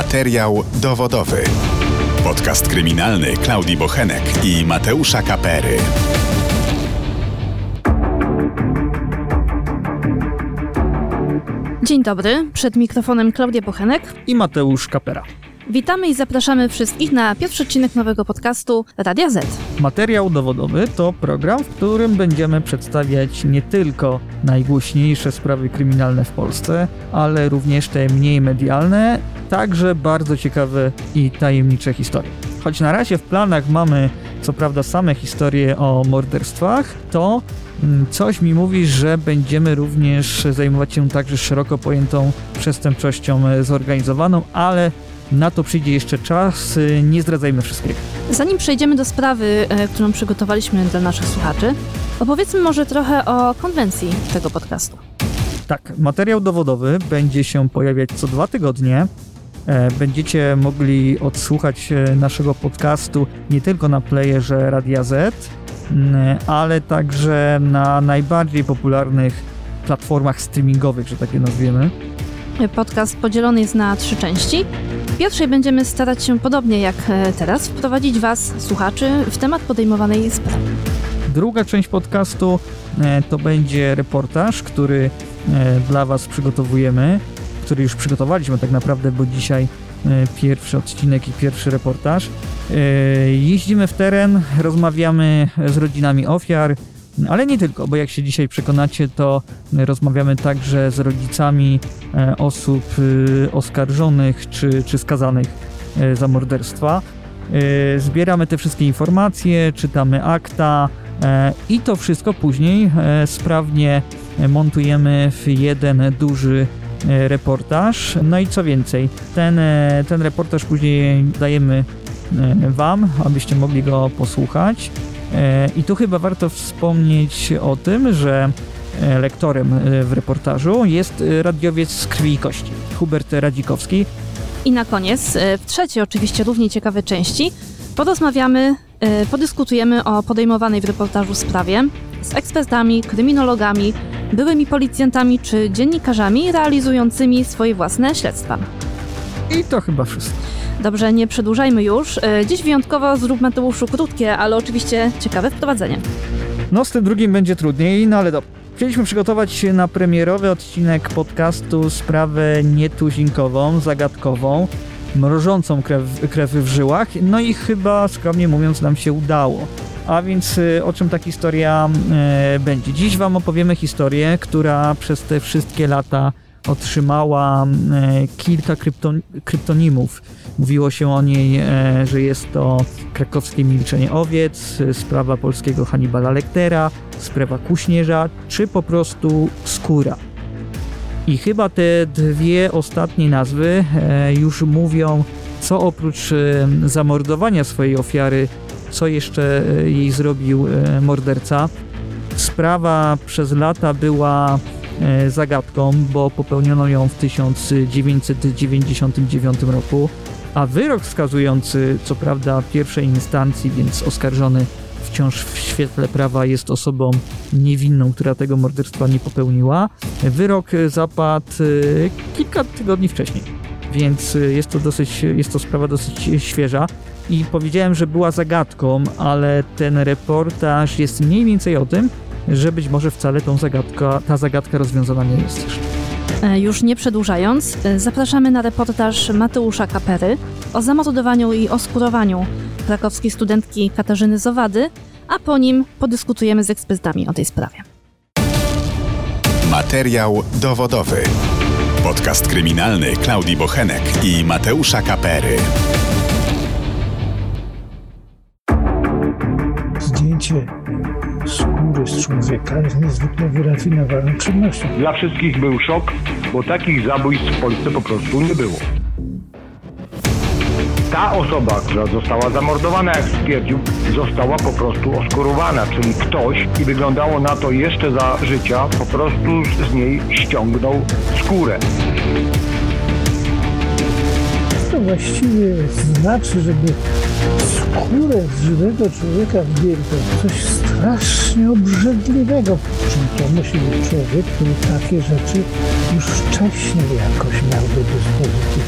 Materiał dowodowy. Podcast kryminalny Klaudii Bochenek i Mateusza Kapery. Dzień dobry, przed mikrofonem Klaudia Bochenek i Mateusz Kapera. Witamy i zapraszamy wszystkich na pierwszy odcinek nowego podcastu Radia Z. Materiał dowodowy to program, w którym będziemy przedstawiać nie tylko najgłośniejsze sprawy kryminalne w Polsce, ale również te mniej medialne, także bardzo ciekawe i tajemnicze historie. Choć na razie w planach mamy co prawda same historie o morderstwach, to mm, coś mi mówi, że będziemy również zajmować się także szeroko pojętą przestępczością zorganizowaną, ale na to przyjdzie jeszcze czas, nie zdradzajmy wszystkiego. Zanim przejdziemy do sprawy, e, którą przygotowaliśmy dla naszych słuchaczy, opowiedzmy może trochę o konwencji tego podcastu. Tak, materiał dowodowy będzie się pojawiać co dwa tygodnie. E, będziecie mogli odsłuchać e, naszego podcastu nie tylko na playerze Radia Z, ale także na najbardziej popularnych platformach streamingowych, że takie nazwiemy. Podcast podzielony jest na trzy części. Pierwszej będziemy starać się, podobnie jak e, teraz, wprowadzić Was, słuchaczy, w temat podejmowanej sprawy. Druga część podcastu e, to będzie reportaż, który e, dla Was przygotowujemy, który już przygotowaliśmy tak naprawdę, bo dzisiaj pierwszy odcinek i pierwszy reportaż. Jeździmy w teren, rozmawiamy z rodzinami ofiar, ale nie tylko, bo jak się dzisiaj przekonacie, to rozmawiamy także z rodzicami e, osób e, oskarżonych czy, czy skazanych e, za morderstwa. Zbieramy te wszystkie informacje, czytamy akta i to wszystko później sprawnie montujemy w jeden duży reportaż. No i co więcej, ten, ten reportaż później dajemy Wam, abyście mogli go posłuchać. E, I tu chyba warto wspomnieć o tym, że e, lektorem e, w reportażu jest radiowiec z krwi i kości, Hubert Radzikowski. I na koniec, w trzeciej oczywiście równie ciekawej części, porozmawiamy, podyskutujemy o podejmowanej w reportażu sprawie z ekspertami, kryminologami, byłymi policjantami czy dziennikarzami realizującymi swoje własne śledztwa. I to chyba wszystko. Dobrze, nie przedłużajmy już. E, dziś wyjątkowo zrób Mateuszu krótkie, ale oczywiście ciekawe wprowadzenie. No z tym drugim będzie trudniej, no ale dobrze. Chcieliśmy przygotować się na premierowy odcinek podcastu sprawę nietuzinkową, zagadkową, mrożącą krew, krew w żyłach, no i chyba skromnie mówiąc nam się udało. A więc y, o czym ta historia e, będzie? Dziś Wam opowiemy historię, która przez te wszystkie lata otrzymała e, kilka krypton kryptonimów. Mówiło się o niej, e, że jest to krakowskie milczenie owiec, sprawa polskiego Hannibala Lectera, sprawa Kuśnierza, czy po prostu Skóra. I chyba te dwie ostatnie nazwy e, już mówią, co oprócz zamordowania swojej ofiary, co jeszcze jej zrobił morderca. Sprawa przez lata była E, zagadką, bo popełniono ją w 1999 roku, a wyrok skazujący, co prawda pierwszej instancji, więc oskarżony wciąż w świetle prawa jest osobą niewinną, która tego morderstwa nie popełniła. Wyrok zapadł e, kilka tygodni wcześniej, więc jest to dosyć, jest to sprawa dosyć świeża. I powiedziałem, że była zagadką, ale ten reportaż jest mniej więcej o tym, że być może wcale tą zagadka, ta zagadka rozwiązana nie jest jeszcze. Już nie przedłużając, e, zapraszamy na reportaż Mateusza Kapery o zamordowaniu i oskurowaniu krakowskiej studentki Katarzyny Zowady, a po nim podyskutujemy z ekspertami o tej sprawie. Materiał dowodowy. Podcast kryminalny Klaudii Bochenek i Mateusza Kapery. Zdjęcie skóry z człowieka jest niezwykle wyrafinowaną czynnością. Dla wszystkich był szok, bo takich zabójstw w Polsce po prostu nie było. Ta osoba, która została zamordowana, jak stwierdził, została po prostu oskurowana, czyli ktoś, i wyglądało na to jeszcze za życia, po prostu z niej ściągnął skórę właściwie znaczy, żeby skórę z żywego człowieka wzięli? To coś strasznie obrzydliwego. Czym to musi być człowiek, który takie rzeczy już wcześniej jakoś miał do dyspozycji.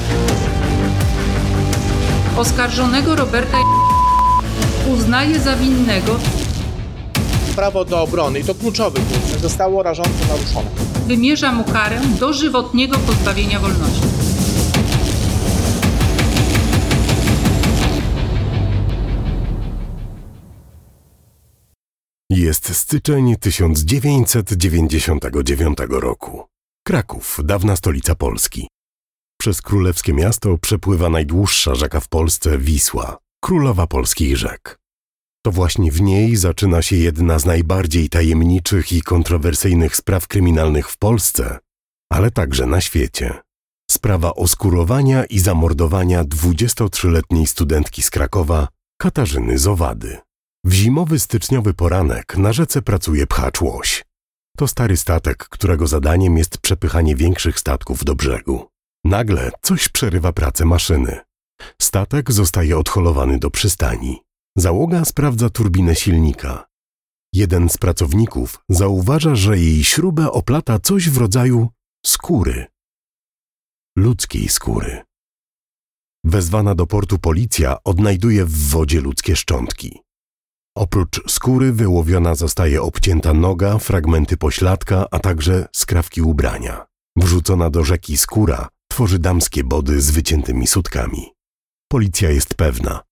oskarżonego Roberta uznaje za winnego prawo do obrony, i to kluczowy punkt, zostało rażąco naruszone. Wymierza mu karę dożywotniego pozbawienia wolności. Jest styczeń 1999 roku. Kraków, dawna stolica Polski. Przez królewskie miasto przepływa najdłuższa rzeka w Polsce Wisła, królowa polskich rzek. To właśnie w niej zaczyna się jedna z najbardziej tajemniczych i kontrowersyjnych spraw kryminalnych w Polsce, ale także na świecie. Sprawa oskurowania i zamordowania 23-letniej studentki z Krakowa, Katarzyny Zowady. W zimowy styczniowy poranek na rzece pracuje pchacz łoś. To stary statek, którego zadaniem jest przepychanie większych statków do brzegu. Nagle coś przerywa pracę maszyny. Statek zostaje odholowany do przystani. Załoga sprawdza turbinę silnika. Jeden z pracowników zauważa, że jej śrubę oplata coś w rodzaju skóry. Ludzkiej skóry. Wezwana do portu policja odnajduje w wodzie ludzkie szczątki. Oprócz skóry wyłowiona zostaje obcięta noga, fragmenty pośladka, a także skrawki ubrania. Wrzucona do rzeki skóra tworzy damskie body z wyciętymi sutkami. Policja jest pewna,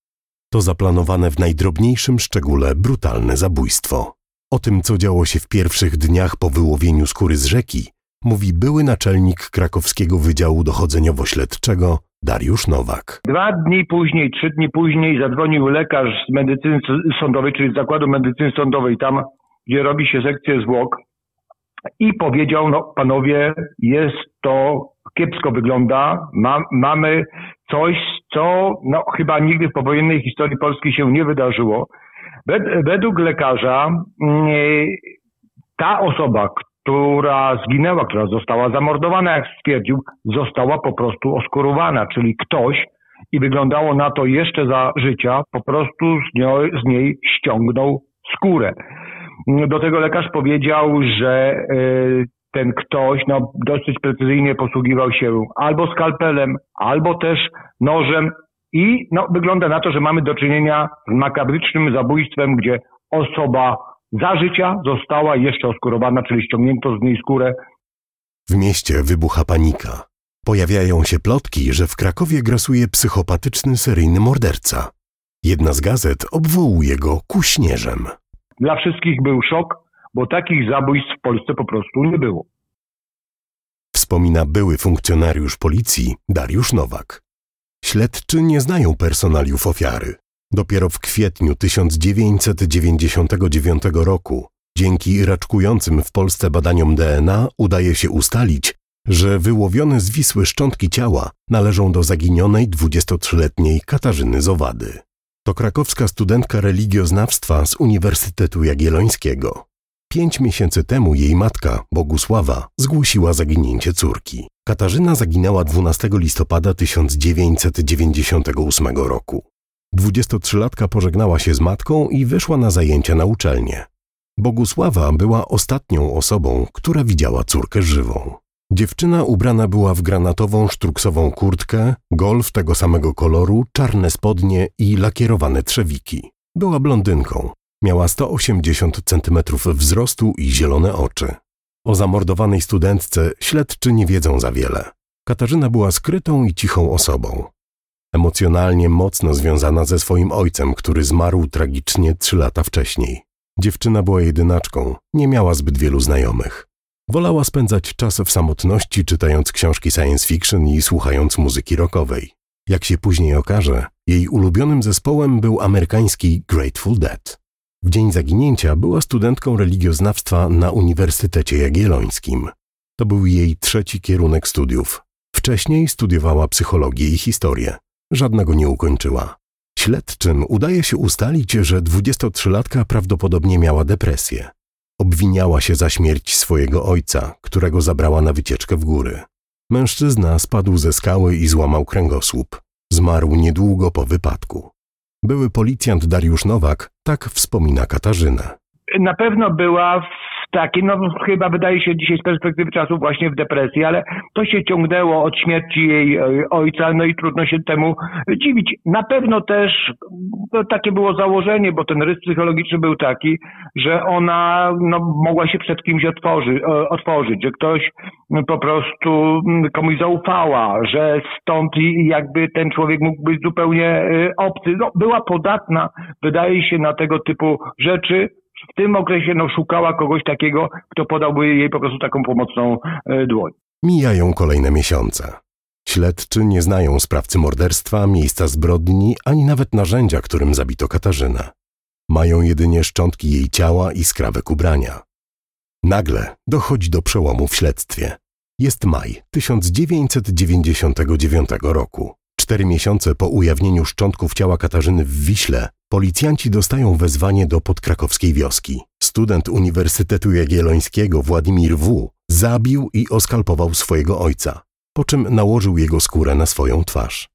to zaplanowane w najdrobniejszym szczególe brutalne zabójstwo. O tym, co działo się w pierwszych dniach po wyłowieniu skóry z rzeki, mówi były naczelnik krakowskiego Wydziału Dochodzeniowo-Śledczego Dariusz Nowak. Dwa dni później, trzy dni później zadzwonił lekarz z medycyny sądowej, czyli z Zakładu Medycyny Sądowej, tam gdzie robi się sekcję zwłok i powiedział, no panowie, jest to kiepsko wygląda, Ma, mamy coś, co no, chyba nigdy w powojennej historii Polski się nie wydarzyło. Według lekarza mm, ta osoba, która zginęła, która została zamordowana, jak stwierdził, została po prostu oskurowana, czyli ktoś, i wyglądało na to jeszcze za życia, po prostu z, nią, z niej ściągnął skórę. Do tego lekarz powiedział, że e, ten ktoś no, dosyć precyzyjnie posługiwał się albo skalpelem, albo też nożem i no, wygląda na to, że mamy do czynienia z makabrycznym zabójstwem, gdzie osoba za życia została jeszcze oskurowana, czyli ściągnięto z niej skórę. W mieście wybucha panika. Pojawiają się plotki, że w Krakowie grasuje psychopatyczny seryjny morderca. Jedna z gazet obwołuje go kuśnierzem. Dla wszystkich był szok, bo takich zabójstw w Polsce po prostu nie było. Wspomina były funkcjonariusz policji Dariusz Nowak. Śledczy nie znają personaliów ofiary. Dopiero w kwietniu 1999 roku, dzięki raczkującym w Polsce badaniom DNA, udaje się ustalić, że wyłowione z Wisły szczątki ciała należą do zaginionej 23-letniej Katarzyny Zowady. To krakowska studentka religioznawstwa z Uniwersytetu Jagiellońskiego. Pięć miesięcy temu jej matka, Bogusława, zgłosiła zaginięcie córki. Katarzyna zaginęła 12 listopada 1998 roku. 23-latka pożegnała się z matką i wyszła na zajęcia na uczelnię. Bogusława była ostatnią osobą, która widziała córkę żywą. Dziewczyna ubrana była w granatową sztruksową kurtkę, golf tego samego koloru, czarne spodnie i lakierowane trzewiki. Była blondynką. Miała 180 cm wzrostu i zielone oczy. O zamordowanej studentce śledczy nie wiedzą za wiele. Katarzyna była skrytą i cichą osobą. Emocjonalnie mocno związana ze swoim ojcem, który zmarł tragicznie trzy lata wcześniej. Dziewczyna była jedynaczką, nie miała zbyt wielu znajomych. Wolała spędzać czas w samotności, czytając książki science fiction i słuchając muzyki rockowej. Jak się później okaże, jej ulubionym zespołem był amerykański Grateful Dead. W dzień zaginięcia była studentką religioznawstwa na Uniwersytecie Jagiellońskim. To był jej trzeci kierunek studiów. Wcześniej studiowała psychologię i historię. Żadnego nie ukończyła. Śledczym udaje się ustalić, że 23-latka prawdopodobnie miała depresję. Obwiniała się za śmierć swojego ojca, którego zabrała na wycieczkę w góry. Mężczyzna spadł ze skały i złamał kręgosłup. Zmarł niedługo po wypadku. Były policjant Dariusz Nowak tak wspomina Katarzynę. Na pewno była takie, no chyba wydaje się dzisiaj z perspektywy czasu właśnie w depresji, ale to się ciągnęło od śmierci jej e, ojca, no i trudno się temu dziwić. Na pewno też to takie było założenie, bo ten rys psychologiczny był taki, że ona no, mogła się przed kimś otworzy, otworzyć, że ktoś po prostu mm, komuś zaufała, że stąd jakby ten człowiek mógł być zupełnie e, obcy. No, była podatna, wydaje się, na tego typu rzeczy, w tym okresie no, szukała kogoś takiego, kto podałby jej po prostu taką pomocną e, dłoń. Mijają kolejne miesiące. Śledczy nie znają sprawcy morderstwa, miejsca zbrodni, ani nawet narzędzia, którym zabito Katarzynę. Mają jedynie szczątki jej ciała i skrawek ubrania. Nagle dochodzi do przełomu w śledztwie. Jest maj 1999 roku. Cztery miesiące po ujawnieniu szczątków ciała Katarzyny w Wiśle, policjanci dostają wezwanie do podkrakowskiej wioski. Student Uniwersytetu Jagiellońskiego Władimir W. zabił i oskalpował swojego ojca, po czym nałożył jego skórę na swoją twarz.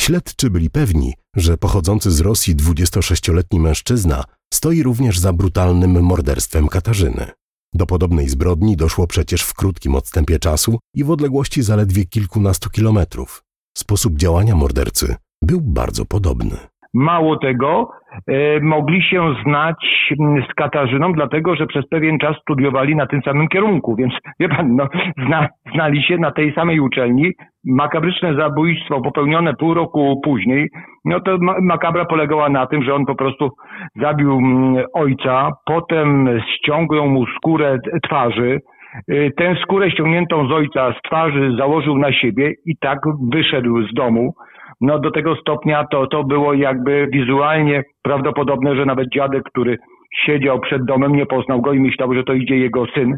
Śledczy byli pewni, że pochodzący z Rosji 26-letni mężczyzna stoi również za brutalnym morderstwem Katarzyny. Do podobnej zbrodni doszło przecież w krótkim odstępie czasu i w odległości zaledwie kilkunastu kilometrów. Sposób działania mordercy był bardzo podobny. Mało tego, e, mogli się znać mm, z Katarzyną, dlatego że przez pewien czas studiowali na tym samym kierunku, więc wie pan, no, zna, znali się na tej samej uczelni. Makabryczne zabójstwo popełnione pół roku później, no to makabra polegała na tym, że on po prostu zabił mm, ojca, potem ściągnął mu skórę twarzy, tę skórę ściągniętą z ojca z twarzy założył na siebie i tak wyszedł z domu no do tego stopnia to, to było jakby wizualnie prawdopodobne, że nawet dziadek, który siedział przed domem, nie poznał go i myślał, że to idzie jego syn,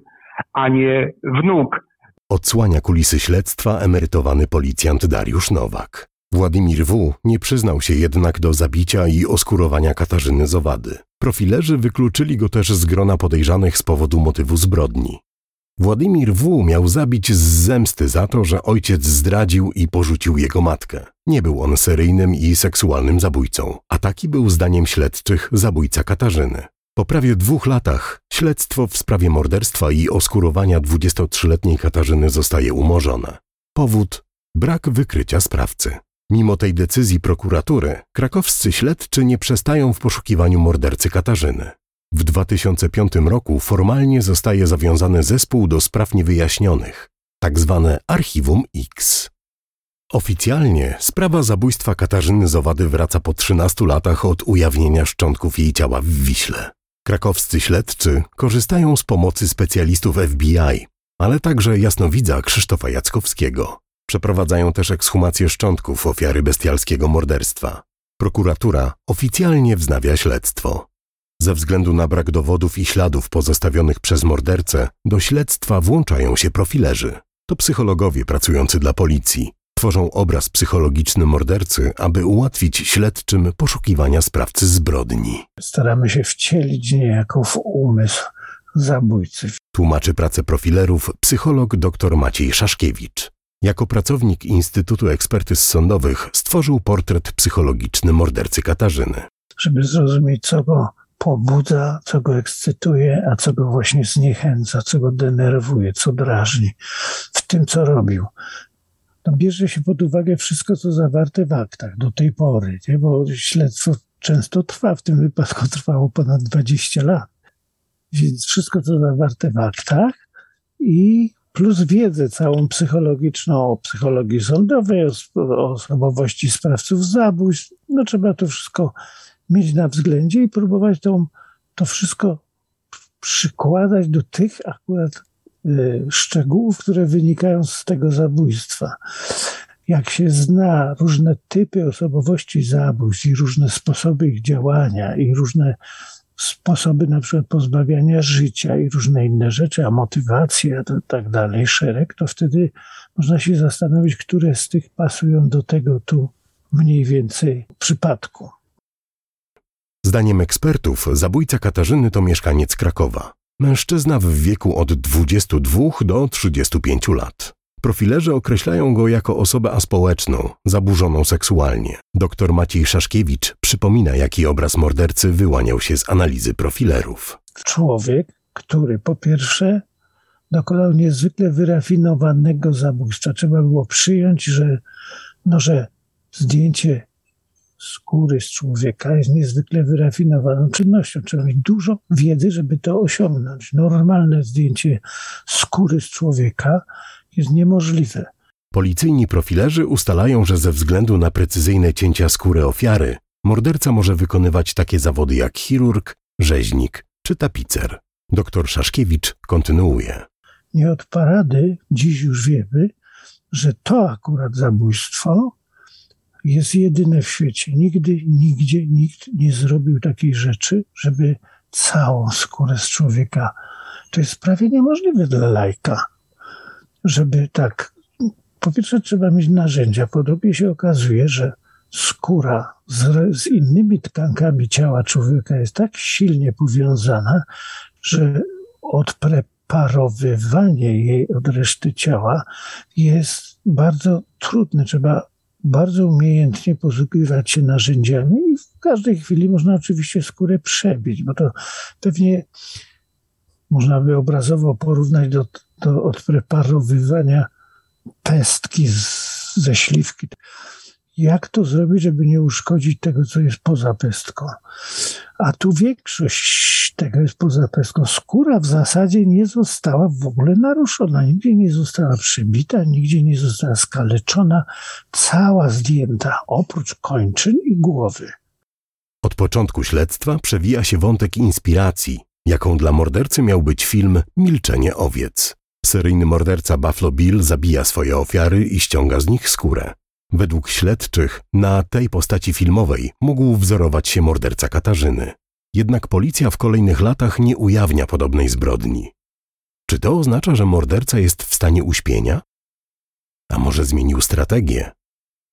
a nie wnuk. Odsłania kulisy śledztwa emerytowany policjant Dariusz Nowak. Władimir W. nie przyznał się jednak do zabicia i oskurowania Katarzyny Zowady. Profilerzy wykluczyli go też z grona podejrzanych z powodu motywu zbrodni. Władimir W. miał zabić z zemsty za to, że ojciec zdradził i porzucił jego matkę. Nie był on seryjnym i seksualnym zabójcą, a taki był zdaniem śledczych zabójca Katarzyny. Po prawie dwóch latach śledztwo w sprawie morderstwa i oskurowania 23-letniej Katarzyny zostaje umorzone. Powód brak wykrycia sprawcy. Mimo tej decyzji prokuratury, krakowscy śledczy nie przestają w poszukiwaniu mordercy Katarzyny. W 2005 roku formalnie zostaje zawiązany zespół do spraw niewyjaśnionych, tak zwane Archiwum X. Oficjalnie sprawa zabójstwa Katarzyny Zowady wraca po 13 latach od ujawnienia szczątków jej ciała w Wiśle. Krakowscy śledczy korzystają z pomocy specjalistów FBI, ale także jasnowidza Krzysztofa Jackowskiego. Przeprowadzają też ekshumację szczątków ofiary bestialskiego morderstwa. Prokuratura oficjalnie wznawia śledztwo. Ze względu na brak dowodów i śladów pozostawionych przez mordercę, do śledztwa włączają się profilerzy. To psychologowie pracujący dla policji. Tworzą obraz psychologiczny mordercy, aby ułatwić śledczym poszukiwania sprawcy zbrodni. Staramy się wcielić niejako w umysł zabójcy. Tłumaczy pracę profilerów psycholog dr Maciej Szaszkiewicz. Jako pracownik Instytutu Ekspertyz Sądowych stworzył portret psychologiczny mordercy Katarzyny. Żeby zrozumieć, co go pobudza, co go ekscytuje, a co go właśnie zniechęca, co go denerwuje, co drażni w tym, co robił. No bierze się pod uwagę wszystko, co zawarte w aktach do tej pory, nie? bo śledztwo często trwa, w tym wypadku trwało ponad 20 lat. Więc wszystko, co zawarte w aktach i plus wiedzę całą psychologiczną o psychologii sądowej, o, o osobowości sprawców zabójstw, no trzeba to wszystko mieć na względzie i próbować to, to wszystko przykładać do tych akurat y, szczegółów, które wynikają z tego zabójstwa. Jak się zna różne typy osobowości zabójstw i różne sposoby ich działania i różne sposoby na przykład pozbawiania życia i różne inne rzeczy, a motywacja i tak dalej, szereg, to wtedy można się zastanowić, które z tych pasują do tego tu mniej więcej przypadku. Zdaniem ekspertów, zabójca Katarzyny to mieszkaniec Krakowa. Mężczyzna w wieku od 22 do 35 lat. Profilerzy określają go jako osobę aspołeczną, zaburzoną seksualnie. Dr Maciej Szaszkiewicz przypomina, jaki obraz mordercy wyłaniał się z analizy profilerów. Człowiek który po pierwsze dokonał niezwykle wyrafinowanego zabójstwa. Trzeba było przyjąć, że, no, że zdjęcie skóry z człowieka jest niezwykle wyrafinowaną czynnością. Trzeba mieć dużo wiedzy, żeby to osiągnąć. Normalne zdjęcie skóry z człowieka jest niemożliwe. Policyjni profilerzy ustalają, że ze względu na precyzyjne cięcia skóry ofiary, morderca może wykonywać takie zawody jak chirurg, rzeźnik czy tapicer. Doktor Szaszkiewicz kontynuuje. Nie od parady dziś już wiemy, że to akurat zabójstwo jest jedyne w świecie. Nigdy, nigdzie nikt nie zrobił takiej rzeczy, żeby całą skórę z człowieka. To jest prawie niemożliwe dla lajka, żeby tak. Po pierwsze, trzeba mieć narzędzia, po drugie się okazuje, że skóra z, z innymi tkankami ciała człowieka jest tak silnie powiązana, że odpreparowywanie jej od reszty ciała jest bardzo trudne. Trzeba bardzo umiejętnie posługiwać się narzędziami i w każdej chwili można oczywiście skórę przebić, bo to pewnie można by obrazowo porównać do, do odpreparowywania pestki z, ze śliwki jak to zrobić, żeby nie uszkodzić tego, co jest poza pestką. A tu większość tego jest poza pestką. Skóra w zasadzie nie została w ogóle naruszona, nigdzie nie została przybita, nigdzie nie została skaleczona, cała zdjęta, oprócz kończyn i głowy. Od początku śledztwa przewija się wątek inspiracji, jaką dla mordercy miał być film Milczenie owiec. Seryjny morderca Buffalo Bill zabija swoje ofiary i ściąga z nich skórę. Według śledczych na tej postaci filmowej mógł wzorować się morderca Katarzyny. Jednak policja w kolejnych latach nie ujawnia podobnej zbrodni. Czy to oznacza, że morderca jest w stanie uśpienia? A może zmienił strategię?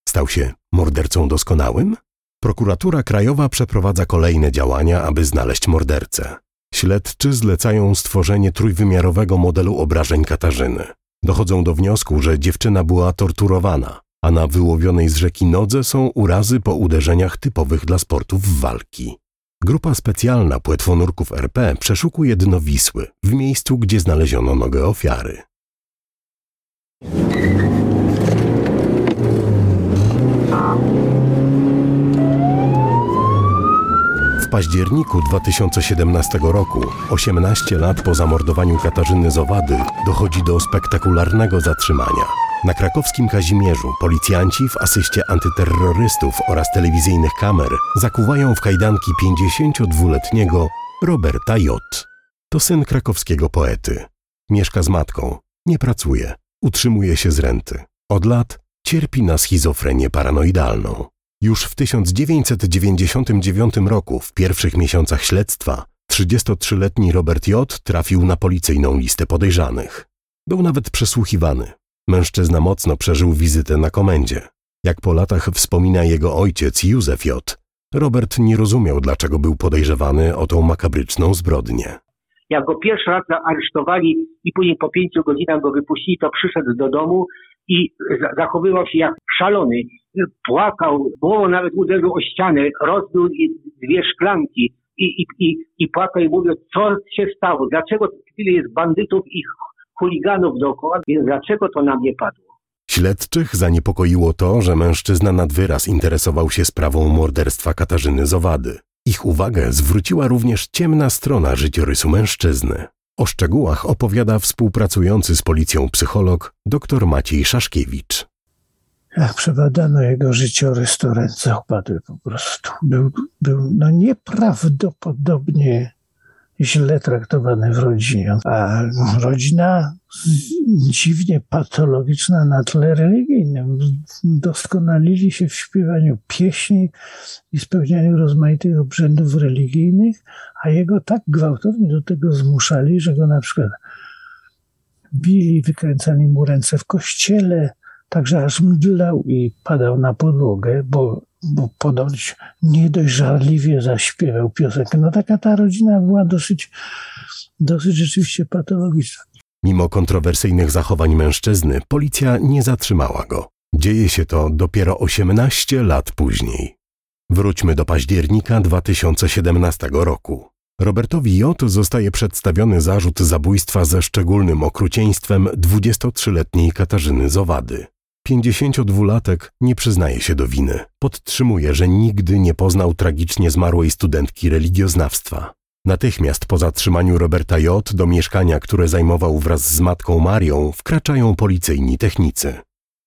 Stał się mordercą doskonałym? Prokuratura Krajowa przeprowadza kolejne działania, aby znaleźć mordercę. Śledczy zlecają stworzenie trójwymiarowego modelu obrażeń Katarzyny. Dochodzą do wniosku, że dziewczyna była torturowana, a na wyłowionej z rzeki nodze są urazy po uderzeniach typowych dla sportów walki. Grupa specjalna płetwonurków RP przeszukuje dno Wisły, w miejscu, gdzie znaleziono nogę ofiary. W październiku 2017 roku, 18 lat po zamordowaniu Katarzyny Zowady, dochodzi do spektakularnego zatrzymania. Na krakowskim Kazimierzu policjanci w asyście antyterrorystów oraz telewizyjnych kamer zakuwają w kajdanki 52-letniego Roberta J. To syn krakowskiego poety. Mieszka z matką, nie pracuje, utrzymuje się z renty. Od lat cierpi na schizofrenię paranoidalną. Już w 1999 roku, w pierwszych miesiącach śledztwa, 33-letni Robert J. trafił na policyjną listę podejrzanych. Był nawet przesłuchiwany. Mężczyzna mocno przeżył wizytę na komendzie. Jak po latach wspomina jego ojciec Józef J., Robert nie rozumiał, dlaczego był podejrzewany o tą makabryczną zbrodnię. Jak go pierwszy raz aresztowali i później po pięciu godzinach go wypuścili, to przyszedł do domu i zachowywał się jak szalony. Płakał, głową nawet uderzył o ścianę, rozbił dwie szklanki i, i, i, i płakał i mówił, co się stało, dlaczego tyle jest bandytów i chuliganów dookoła, więc dlaczego to nam nie padło? Śledczych zaniepokoiło to, że mężczyzna nad wyraz interesował się sprawą morderstwa Katarzyny Zowady. Ich uwagę zwróciła również ciemna strona życiorysu mężczyzny. O szczegółach opowiada współpracujący z policją psycholog dr Maciej Szaszkiewicz. Jak przebadano jego życiorys, to ręce opadły po prostu. Był, był no nieprawdopodobnie źle traktowany w rodzinie. A rodzina dziwnie patologiczna na tle religijnym. Doskonalili się w śpiewaniu pieśni i spełnianiu rozmaitych obrzędów religijnych, a jego tak gwałtownie do tego zmuszali, że go na przykład bili, wykręcali mu ręce w kościele, także aż mdlał i padał na podłogę, bo bo ponoć nie dość żarliwie zaśpiewał piosenkę. No taka ta rodzina była dosyć, dosyć rzeczywiście patologiczna. Mimo kontrowersyjnych zachowań mężczyzny, policja nie zatrzymała go. Dzieje się to dopiero 18 lat później. Wróćmy do października 2017 roku. Robertowi J. zostaje przedstawiony zarzut zabójstwa ze szczególnym okrucieństwem 23-letniej Katarzyny Zowady. 52-latek nie przyznaje się do winy. Podtrzymuje, że nigdy nie poznał tragicznie zmarłej studentki religioznawstwa. Natychmiast po zatrzymaniu Roberta J. do mieszkania, które zajmował wraz z matką Marią, wkraczają policyjni technicy.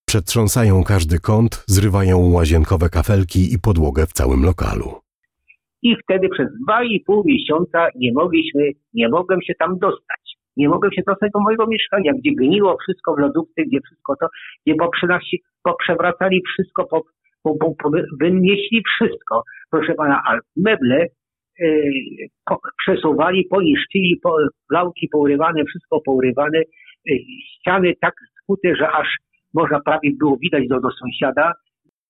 Przetrząsają każdy kąt, zrywają łazienkowe kafelki i podłogę w całym lokalu. I wtedy przez dwa i pół miesiąca nie mogliśmy, nie mogłem się tam dostać. Nie mogłem się dostać do mojego mieszkania, gdzie gniło wszystko w lodówce, gdzie wszystko to, gdzie poprzynasi, poprzewracali wszystko, po, po, po, po, wynieśli wszystko. Proszę pana, a meble yy, po, przesuwali, poniszczyli, po, lałki pourywane, wszystko pourywane, yy, ściany tak skute, że aż można prawie było widać do, do sąsiada.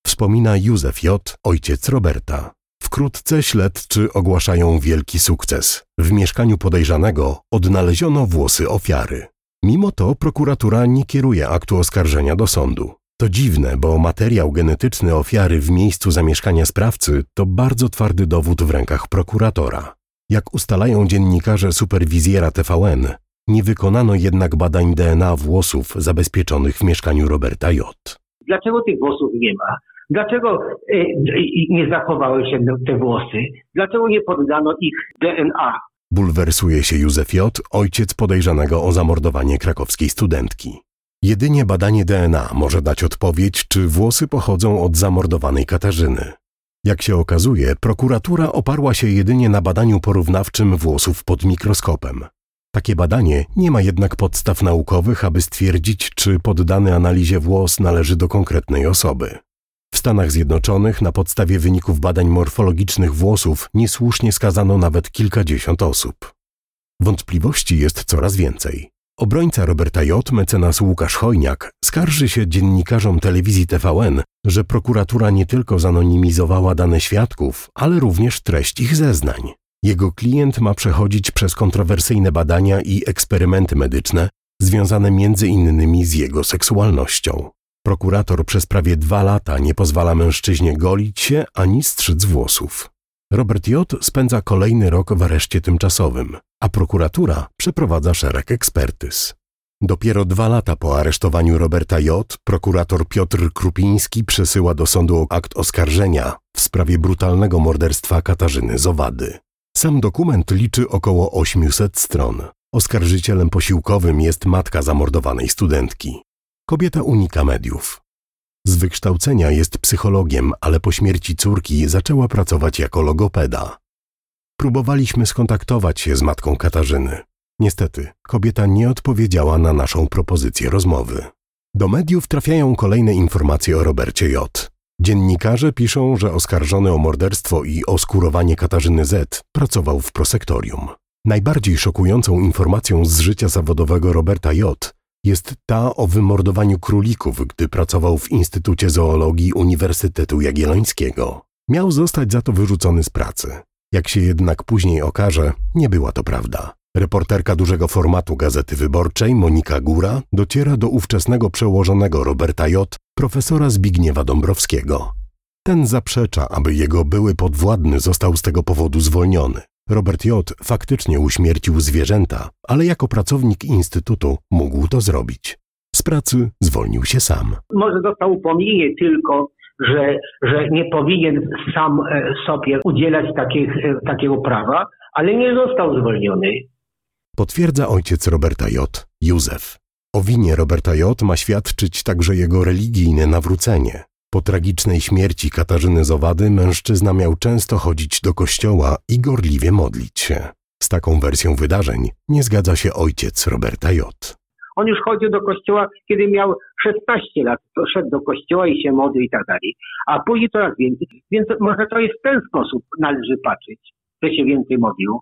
Wspomina Józef J., ojciec Roberta. Wkrótce śledczy ogłaszają wielki sukces. W mieszkaniu podejrzanego odnaleziono włosy ofiary. Mimo to prokuratura nie kieruje aktu oskarżenia do sądu. To dziwne, bo materiał genetyczny ofiary w miejscu zamieszkania sprawcy to bardzo twardy dowód w rękach prokuratora. Jak ustalają dziennikarze superwizjera TVN, nie wykonano jednak badań DNA włosów zabezpieczonych w mieszkaniu Roberta J. Dlaczego tych włosów nie ma? Dlaczego y, nie zachowały się te włosy? Dlaczego nie poddano ich DNA? Bulwersuje się Józef J., ojciec podejrzanego o zamordowanie krakowskiej studentki. Jedynie badanie DNA może dać odpowiedź, czy włosy pochodzą od zamordowanej Katarzyny. Jak się okazuje, prokuratura oparła się jedynie na badaniu porównawczym włosów pod mikroskopem. Takie badanie nie ma jednak podstaw naukowych, aby stwierdzić, czy poddany analizie włos należy do konkretnej osoby. W Stanach Zjednoczonych na podstawie wyników badań morfologicznych włosów niesłusznie skazano nawet kilkadziesiąt osób. Wątpliwości jest coraz więcej. Obrońca Roberta J., mecenas Łukasz Chojniak, skarży się dziennikarzom telewizji TVN, że prokuratura nie tylko zanonimizowała dane świadków, ale również treść ich zeznań. Jego klient ma przechodzić przez kontrowersyjne badania i eksperymenty medyczne, związane między innymi z jego seksualnością. Prokurator przez prawie dwa lata nie pozwala mężczyźnie golić się ani strzyc włosów. Robert J. spędza kolejny rok w areszcie tymczasowym, a prokuratura przeprowadza szereg ekspertyz. Dopiero dwa lata po aresztowaniu Roberta J. prokurator Piotr Krupiński przesyła do sądu akt oskarżenia w sprawie brutalnego morderstwa Katarzyny Zowady. Sam dokument liczy około 800 stron. Oskarżycielem posiłkowym jest matka zamordowanej studentki. Kobieta unika mediów. Z wykształcenia jest psychologiem, ale po śmierci córki zaczęła pracować jako logopeda. Próbowaliśmy skontaktować się z matką Katarzyny. Niestety, kobieta nie odpowiedziała na naszą propozycję rozmowy. Do mediów trafiają kolejne informacje o Robercie J. Dziennikarze piszą, że oskarżony o morderstwo i oskurowanie Katarzyny Z pracował w prosektorium. Najbardziej szokującą informacją z życia zawodowego Roberta J jest ta o wymordowaniu królików, gdy pracował w Instytucie Zoologii Uniwersytetu Jagiellońskiego. Miał zostać za to wyrzucony z pracy. Jak się jednak później okaże, nie była to prawda. Reporterka dużego formatu Gazety Wyborczej Monika Góra dociera do ówczesnego przełożonego Roberta J., profesora Zbigniewa Dąbrowskiego. Ten zaprzecza, aby jego były podwładny został z tego powodu zwolniony. Robert J. faktycznie uśmiercił zwierzęta, ale jako pracownik instytutu mógł to zrobić. Z pracy zwolnił się sam. Może dostał upomnienie tylko, że, że nie powinien sam e, sobie udzielać takich, e, takiego prawa, ale nie został zwolniony. Potwierdza ojciec Roberta J., Józef. O winie Roberta J. ma świadczyć także jego religijne nawrócenie. Po tragicznej śmierci Katarzyny Zowady mężczyzna miał często chodzić do kościoła i gorliwie modlić się. Z taką wersją wydarzeń nie zgadza się ojciec Roberta J. On już chodził do kościoła, kiedy miał 16 lat. To szedł do kościoła i się modlił i tak dalej. A później coraz więcej. Więc może to jest w ten sposób należy patrzeć, że się więcej modlił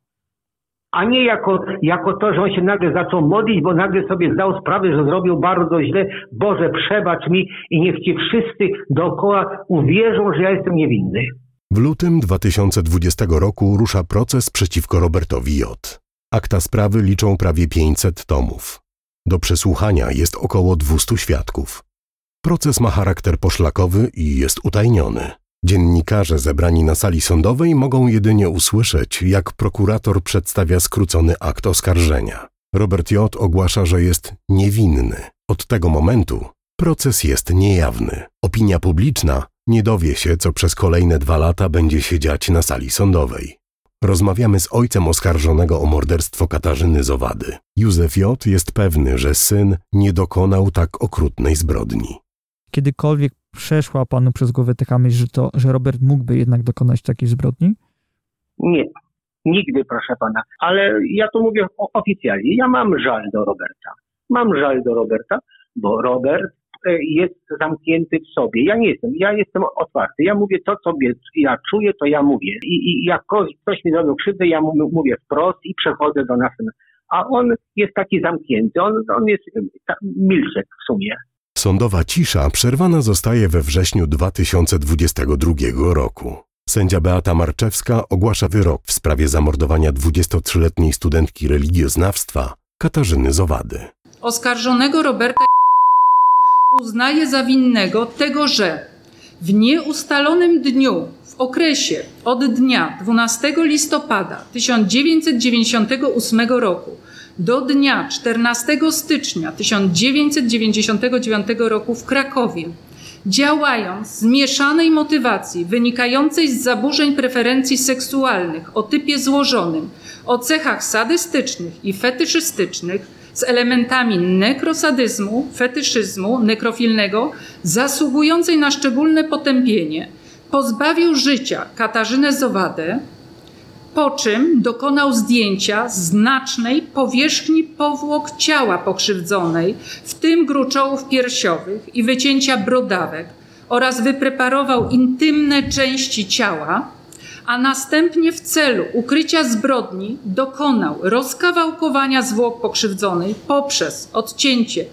a nie jako, jako to, że on się nagle zaczął modlić, bo nagle sobie zdał sprawę, że zrobił bardzo źle. Boże, przebacz mi i niech ci wszyscy dookoła uwierzą, że ja jestem niewinny. W lutym 2020 roku rusza proces przeciwko Robertowi J. Akta sprawy liczą prawie 500 tomów. Do przesłuchania jest około 200 świadków. Proces ma charakter poszlakowy i jest utajniony. Dziennikarze zebrani na sali sądowej mogą jedynie usłyszeć, jak prokurator przedstawia skrócony akt oskarżenia. Robert J. ogłasza, że jest niewinny. Od tego momentu proces jest niejawny. Opinia publiczna nie dowie się, co przez kolejne dwa lata będzie się dziać na sali sądowej. Rozmawiamy z ojcem oskarżonego o morderstwo Katarzyny Zowady. Józef J. jest pewny, że syn nie dokonał tak okrutnej zbrodni. Kiedykolwiek przeszła panu przez głowę taka myśl, że, to, że Robert mógłby jednak dokonać takiej zbrodni? Nie, nigdy, proszę pana. Ale ja tu mówię oficjalnie. Ja mam żal do Roberta. Mam żal do Roberta, bo Robert e, jest zamknięty w sobie. Ja nie jestem, ja jestem otwarty. Ja mówię to, co ja czuję, to ja mówię. I, i jak ktoś mi zrobił krzywdę, ja mówię wprost i przechodzę do następnego. A on jest taki zamknięty, on, on jest milczek w sumie. Sądowa cisza przerwana zostaje we wrześniu 2022 roku. Sędzia Beata Marczewska ogłasza wyrok w sprawie zamordowania 23-letniej studentki religioznawstwa Katarzyny Zowady. Oskarżonego Roberta uznaje za winnego tego, że w nieustalonym dniu, w okresie od dnia 12 listopada 1998 roku do dnia 14 stycznia 1999 roku w Krakowie, działając z mieszanej motywacji wynikającej z zaburzeń preferencji seksualnych o typie złożonym, o cechach sadystycznych i fetyszystycznych, z elementami nekrosadyzmu, fetyszyzmu nekrofilnego, zasługującej na szczególne potępienie, pozbawił życia Katarzynę Zowadę, po czym dokonał zdjęcia znacznej powierzchni powłok ciała pokrzywdzonej, w tym gruczołów piersiowych i wycięcia brodawek oraz wypreparował intymne części ciała, a następnie w celu ukrycia zbrodni dokonał rozkawałkowania zwłok pokrzywdzonej poprzez odcięcie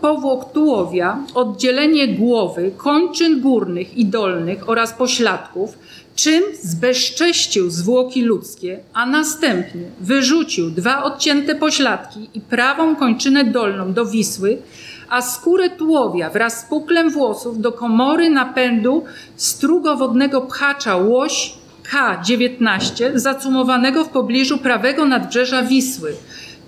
powłok tułowia, oddzielenie głowy, kończyn górnych i dolnych oraz pośladków, czym zbezcześcił zwłoki ludzkie, a następnie wyrzucił dwa odcięte pośladki i prawą kończynę dolną do Wisły, a skórę tułowia wraz z puklem włosów do komory napędu strugowodnego pchacza Łoś K-19 zacumowanego w pobliżu prawego nadbrzeża Wisły.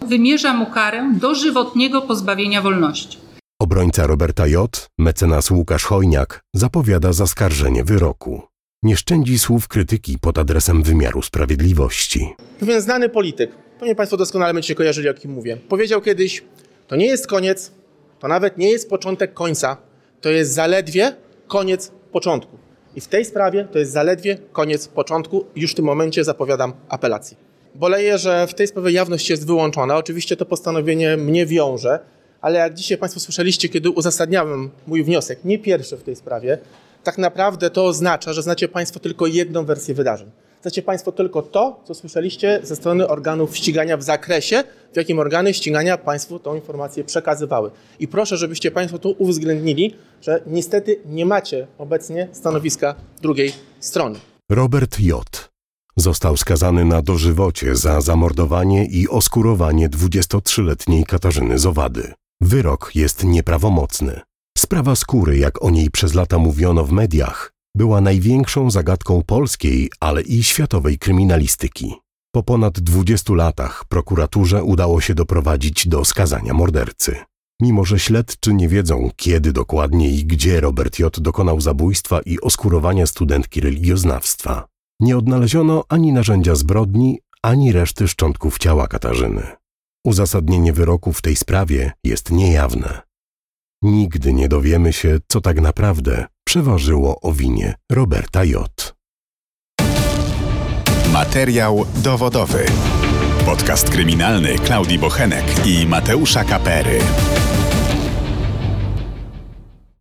Wymierza mu karę dożywotniego pozbawienia wolności. Obrońca Roberta J., mecenas Łukasz Chojniak, zapowiada zaskarżenie wyroku nie szczędzi słów krytyki pod adresem wymiaru sprawiedliwości. Pewien znany polityk, pewnie Państwo doskonale będziecie kojarzyli, o kim mówię, powiedział kiedyś: To nie jest koniec, to nawet nie jest początek końca, to jest zaledwie koniec początku. I w tej sprawie to jest zaledwie koniec początku. Już w tym momencie zapowiadam apelację. Boleję, że w tej sprawie jawność jest wyłączona. Oczywiście to postanowienie mnie wiąże, ale jak dzisiaj Państwo słyszeliście, kiedy uzasadniałem mój wniosek, nie pierwszy w tej sprawie, tak naprawdę to oznacza, że znacie Państwo tylko jedną wersję wydarzeń. Znacie Państwo tylko to, co słyszeliście ze strony organów ścigania w zakresie, w jakim organy ścigania Państwu tą informację przekazywały. I proszę, żebyście Państwo tu uwzględnili, że niestety nie macie obecnie stanowiska drugiej strony. Robert J. Został skazany na dożywocie za zamordowanie i oskurowanie 23-letniej Katarzyny Zowady. Wyrok jest nieprawomocny. Sprawa skóry, jak o niej przez lata mówiono w mediach, była największą zagadką polskiej, ale i światowej kryminalistyki. Po ponad 20 latach prokuraturze udało się doprowadzić do skazania mordercy. Mimo, że śledczy nie wiedzą, kiedy dokładnie i gdzie Robert J. dokonał zabójstwa i oskurowania studentki religioznawstwa, nie odnaleziono ani narzędzia zbrodni, ani reszty szczątków ciała Katarzyny. Uzasadnienie wyroku w tej sprawie jest niejawne. Nigdy nie dowiemy się, co tak naprawdę przeważyło o winie Roberta J. Materiał dowodowy. Podcast kryminalny Klaudii Bochenek i Mateusza Kapery.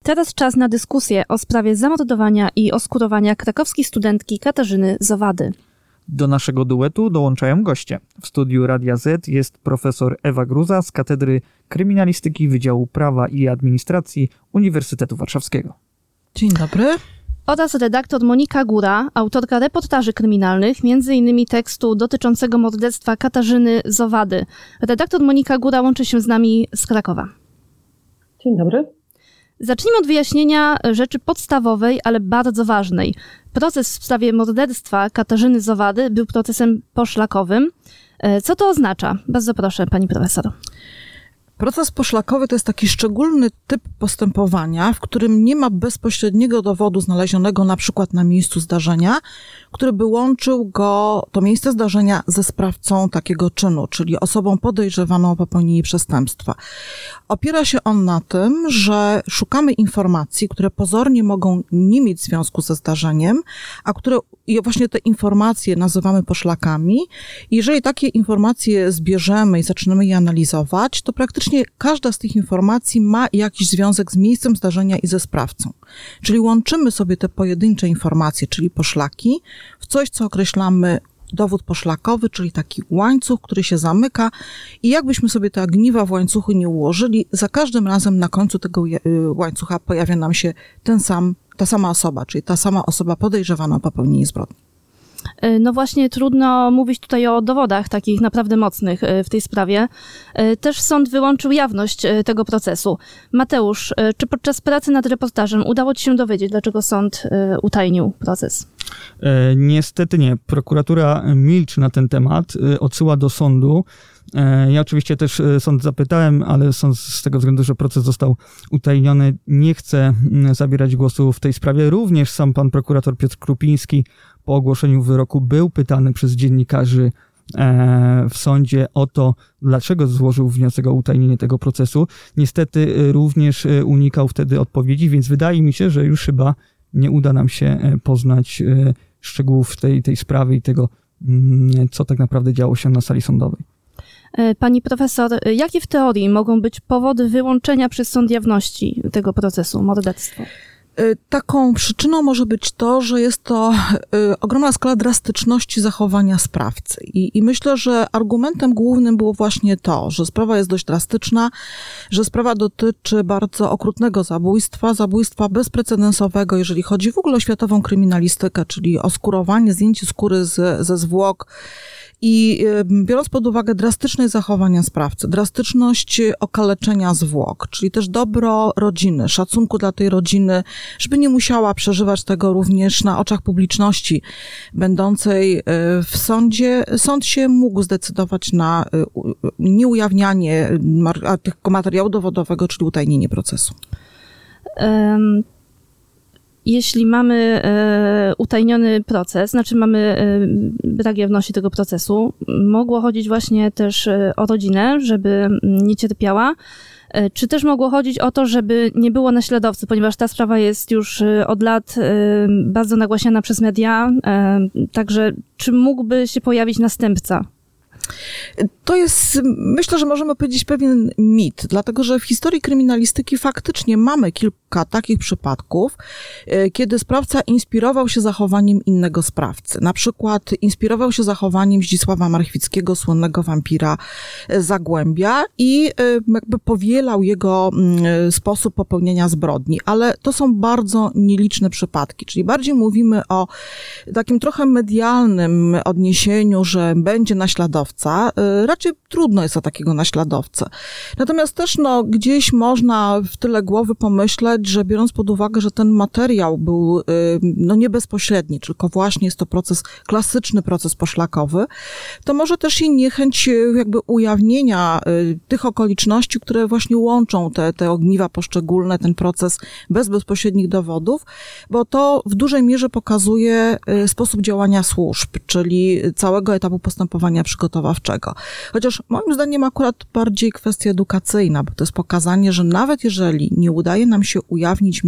Teraz czas na dyskusję o sprawie zamordowania i oskurowania krakowskiej studentki Katarzyny Zawady. Do naszego duetu dołączają goście. W studiu Radia Z jest profesor Ewa Gruza z Katedry Kryminalistyki Wydziału Prawa i Administracji Uniwersytetu Warszawskiego. Dzień dobry. Oraz redaktor Monika Góra, autorka reportaży kryminalnych, m.in. tekstu dotyczącego morderstwa Katarzyny Zowady. Redaktor Monika Góra łączy się z nami z Krakowa. Dzień dobry. Zacznijmy od wyjaśnienia rzeczy podstawowej, ale bardzo ważnej. Proces w sprawie morderstwa Katarzyny Zowady był procesem poszlakowym. E, co to oznacza? Bardzo proszę, pani profesor. Proces poszlakowy to jest taki szczególny typ postępowania, w którym nie ma bezpośredniego dowodu znalezionego na przykład na miejscu zdarzenia, który by łączył go, to miejsce zdarzenia, ze sprawcą takiego czynu, czyli osobą podejrzewaną o popełnienie przestępstwa. Opiera się on na tym, że szukamy informacji, które pozornie mogą nie mieć związku ze zdarzeniem, a które i właśnie te informacje nazywamy poszlakami. Jeżeli takie informacje zbierzemy i zaczynamy je analizować, to praktycznie każda z tych informacji ma jakiś związek z miejscem zdarzenia i ze sprawcą. Czyli łączymy sobie te pojedyncze informacje, czyli poszlaki, w coś, co określamy dowód poszlakowy, czyli taki łańcuch, który się zamyka i jakbyśmy sobie te ogniwa w łańcuchu nie ułożyli, za każdym razem na końcu tego y, łańcucha pojawia nam się ten sam, ta sama osoba, czyli ta sama osoba podejrzewana o popełnienie zbrodni. E, no właśnie, trudno mówić tutaj o dowodach takich naprawdę mocnych e, w tej sprawie. E, też sąd wyłączył jawność tego procesu. Mateusz, czy podczas pracy nad reportażem udało Ci się dowiedzieć, dlaczego sąd utajnił proces? Niestety nie. Prokuratura milczy na ten temat, odsyła do sądu. Ja oczywiście też sąd zapytałem, ale sąd z tego względu, że proces został utajniony, nie chce zabierać głosu w tej sprawie. Również sam pan prokurator Piotr Krupiński po ogłoszeniu wyroku był pytany przez dziennikarzy e, w sądzie o to, dlaczego złożył wniosek o utajnienie tego procesu. Niestety e, również e, unikał wtedy odpowiedzi, więc wydaje mi się, że już chyba nie uda nam się poznać szczegółów tej, tej sprawy i tego, mm, co tak naprawdę działo się na sali sądowej. Pani profesor, jakie w teorii mogą być powody wyłączenia przez sąd jawności tego procesu morderstwa? Y, taką przyczyną może być to, że jest to y, ogromna skala drastyczności zachowania sprawcy. I, I, myślę, że argumentem głównym było właśnie to, że sprawa jest dość drastyczna, że sprawa dotyczy bardzo okrutnego zabójstwa, zabójstwa bezprecedensowego, jeżeli chodzi w ogóle o światową kryminalistykę, czyli oskurowanie, zdjęcie skóry z, ze zwłok i biorąc pod uwagę drastyczne zachowania sprawcy, drastyczność okaleczenia zwłok, czyli też dobro rodziny, szacunku dla tej rodziny, żeby nie musiała przeżywać tego również na oczach publiczności będącej e, w sądzie, sąd się mógł zdecydować na e, nieujawnianie tego materiału dowodowego, czyli utajnienie procesu. Um jeśli mamy e, utajniony proces, znaczy mamy e, brak jawności tego procesu, mogło chodzić właśnie też e, o rodzinę, żeby nie cierpiała. Czy też mogło chodzić o to, żeby nie było naśladowcy, ponieważ ta sprawa jest już od lat bardzo nagłaśniana przez media. Także czy mógłby się pojawić następca to jest, myślę, że możemy powiedzieć pewien mit, dlatego że w historii kryminalistyki faktycznie mamy kilka takich przypadków, e, kiedy sprawca inspirował się zachowaniem innego sprawcy. Na przykład inspirował się zachowaniem Zdzisława Marchwickiego, słynnego wampira Zagłębia i e, jakby powielał jego mm, sposób popełnienia zbrodni, ale to są bardzo nieliczne przypadki, czyli bardziej mówimy o takim trochę medialnym odniesieniu, że będzie naśladowca, e, raczej trudno jest o takiego naśladowcę. Natomiast też no, gdzieś można w tyle głowy pomyśleć, że biorąc pod uwagę, że ten materiał był y, no, nie bezpośredni, tylko właśnie jest to proces, klasyczny proces poszlakowy, to może też i niechęć y, jakby ujawnienia y, tych okoliczności, które właśnie łączą te, te ogniwa poszczególne, ten proces bez bezpośrednich dowodów, bo to w dużej mierze pokazuje sposób działania służb, czyli całego etapu postępowania przygotowawczego. Chociaż moim zdaniem akurat bardziej kwestia edukacyjna, bo to jest pokazanie, że nawet jeżeli nie udaje nam się ujawnić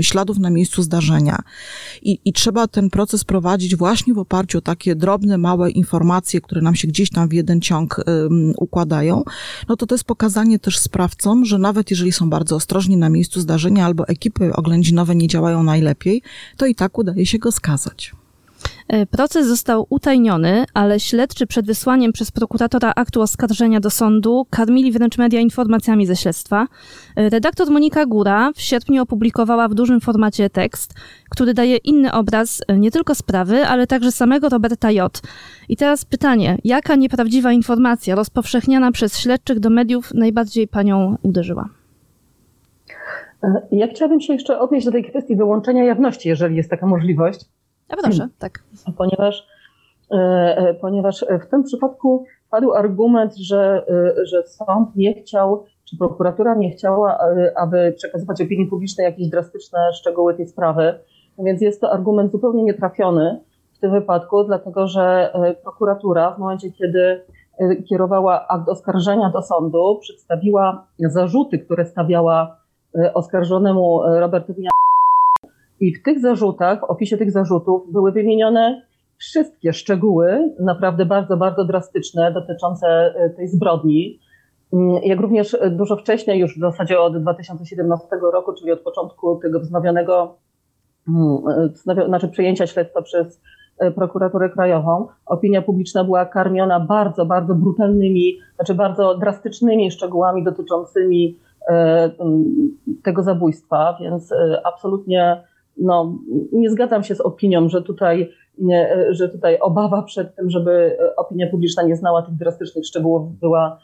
śladów na miejscu zdarzenia i, i trzeba ten proces prowadzić właśnie w oparciu o takie drobne, małe informacje, które nam się gdzieś tam w jeden ciąg układają, no to to jest pokazanie też sprawcom, że nawet jeżeli są bardzo ostrożni na miejscu zdarzenia albo ekipy oględzinowe nie działają najlepiej, to i tak udaje się go skazać. E, proces został utajniony, ale śledczy przed wysłaniem przez prokuratora aktu oskarżenia do sądu karmili wręcz media informacjami ze śledztwa. E, redaktor Monika Góra w sierpniu opublikowała w dużym formacie tekst, który daje inny obraz e, nie tylko sprawy, ale także samego Roberta J. I teraz pytanie, jaka nieprawdziwa informacja rozpowszechniana przez śledczych do mediów najbardziej panią uderzyła? Ja chciałabym się jeszcze odnieść do tej kwestii wyłączenia jawności, jeżeli jest taka możliwość. Proszę, tak. Ponieważ, ponieważ w tym przypadku padł argument, że, że sąd nie chciał, czy prokuratura nie chciała, aby przekazywać opinii publicznej jakieś drastyczne szczegóły tej sprawy. Więc jest to argument zupełnie nietrafiony w tym wypadku, dlatego że prokuratura w momencie, kiedy kierowała akt oskarżenia do sądu, przedstawiła zarzuty, które stawiała oskarżonemu Robertowi i w tych zarzutach, w opisie tych zarzutów były wymienione wszystkie szczegóły, naprawdę bardzo, bardzo drastyczne, dotyczące e, tej zbrodni. Mm, jak również dużo wcześniej, już w zasadzie od 2017 roku, czyli od początku tego wznowionego, mm, e, znaczy przejęcia śledztwa przez prokuraturę krajową, opinia publiczna była karmiona bardzo, bardzo brutalnymi, znaczy bardzo drastycznymi szczegółami dotyczącymi tego zabójstwa, więc absolutnie no, nie zgadzam się z opinią, że tutaj że tutaj obawa przed tym, żeby opinia publiczna nie znała tych drastycznych szczegółów, była,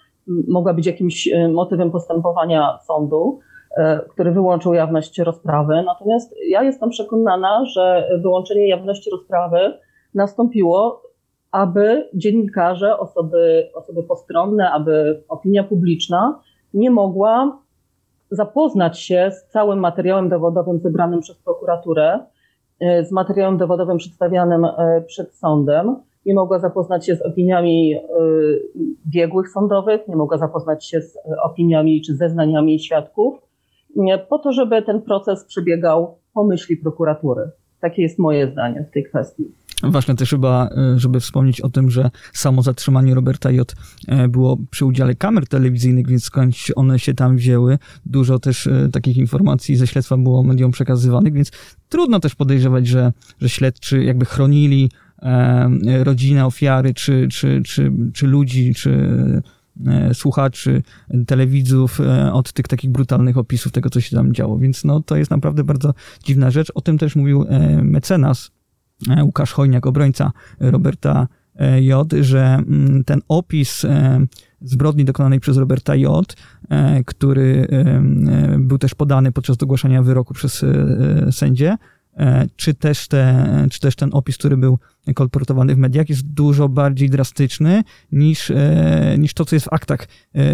mogła być jakimś e, motywem postępowania sądu, e, który wyłączył jawność rozprawy. Natomiast ja jestem przekonana, że wyłączenie jawności rozprawy nastąpiło, aby dziennikarze, osoby, osoby postronne, aby opinia publiczna nie mogła zapoznać się z całym materiałem dowodowym zebranym przez prokuraturę, E, z materiałem dowodowym przedstawianym e, przed sądem, nie mogła zapoznać się z opiniami e, biegłych sądowych, nie mogła zapoznać się z opiniami czy zeznaniami świadków, po to, żeby ten proces przebiegał po myśli prokuratury. Takie jest moje zdanie w tej kwestii. Ważne też chyba, żeby wspomnieć o tym, że samo zatrzymanie Roberta J. było przy udziale kamer telewizyjnych, więc skądś one się tam wzięły. Dużo też takich informacji ze śledztwa było mediom przekazywanych, więc trudno też podejrzewać, że, że śledczy jakby chronili e, rodzinę ofiary, czy, czy, czy, czy ludzi, czy e, słuchaczy, telewidzów e, od tych takich brutalnych opisów tego, co się tam działo. Więc no, to jest naprawdę bardzo dziwna rzecz. O tym też mówił e, mecenas e, Łukasz Chojniak, obrońca Roberta e, J., że mm, ten opis zbrodni dokonanej przez Roberta J., e, który e, był też podany podczas ogłaszania wyroku przez e, sędzię, czy też, te, czy też ten opis, który był kolportowany w mediach, jest dużo bardziej drastyczny niż, niż to, co jest w aktach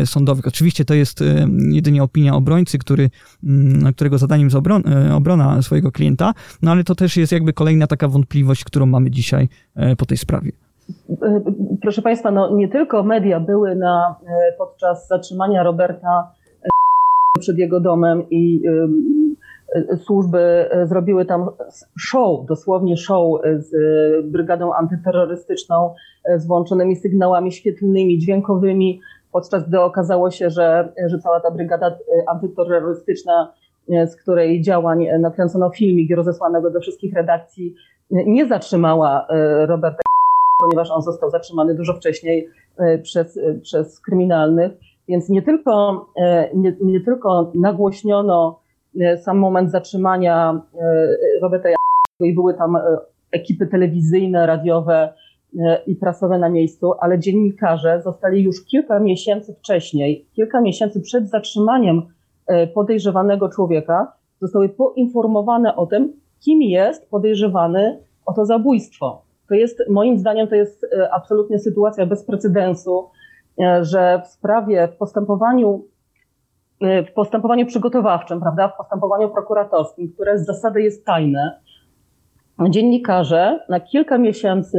sądowych. Oczywiście to jest jedynie opinia obrońcy, który, mm, którego zadaniem jest obron, obrona swojego klienta, no ale to też jest jakby kolejna taka wątpliwość, którą mamy dzisiaj po tej sprawie. Proszę Państwa, no nie tylko media były na, e, podczas zatrzymania Roberta e, przed jego domem i e, służby zrobiły tam show, dosłownie show z brygadą antyterrorystyczną, z włączonymi sygnałami świetlnymi, dźwiękowymi, podczas gdy okazało się, że, że cała ta brygada antyterrorystyczna, z której działań nakręcono filmik rozesłanego do wszystkich redakcji, nie zatrzymała Roberta ponieważ on został zatrzymany dużo wcześniej e, przez, e, przez kryminalnych. Więc nie tylko, e, nie, nie tylko nagłośniono sam moment zatrzymania Roberta i były tam ekipy telewizyjne, radiowe i prasowe na miejscu, ale dziennikarze zostali już kilka miesięcy wcześniej, kilka miesięcy przed zatrzymaniem podejrzewanego człowieka, zostały poinformowane o tym, kim jest podejrzewany o to zabójstwo. To jest, moim zdaniem, to jest e, absolutnie sytuacja bez precedensu, e, że w sprawie, w postępowaniu, e, w postępowaniu przygotowawczym, prawda, w postępowaniu prokuratorskim, które z zasady jest tajne, dziennikarze na kilka miesięcy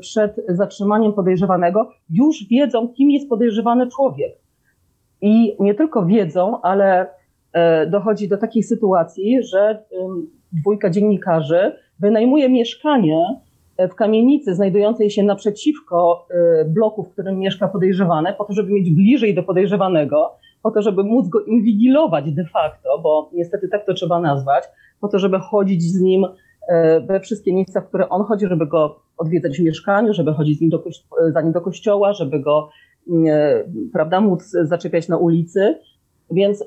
przed zatrzymaniem podejrzewanego już wiedzą, kim jest podejrzewany człowiek. I nie tylko wiedzą, ale dochodzi do takiej sytuacji, że dwójka dziennikarzy wynajmuje mieszkanie w kamienicy znajdującej się naprzeciwko y, bloku, w którym mieszka podejrzewany, po to, żeby mieć bliżej do podejrzewanego, po to, żeby móc go inwigilować de facto, bo niestety tak to trzeba nazwać, po to, żeby chodzić z nim y, we wszystkie miejsca, w które on chodzi, żeby go odwiedzać w mieszkaniu, żeby chodzić z nim do, za nim do kościoła, żeby go, y, prawda, móc zaczepiać na ulicy. Więc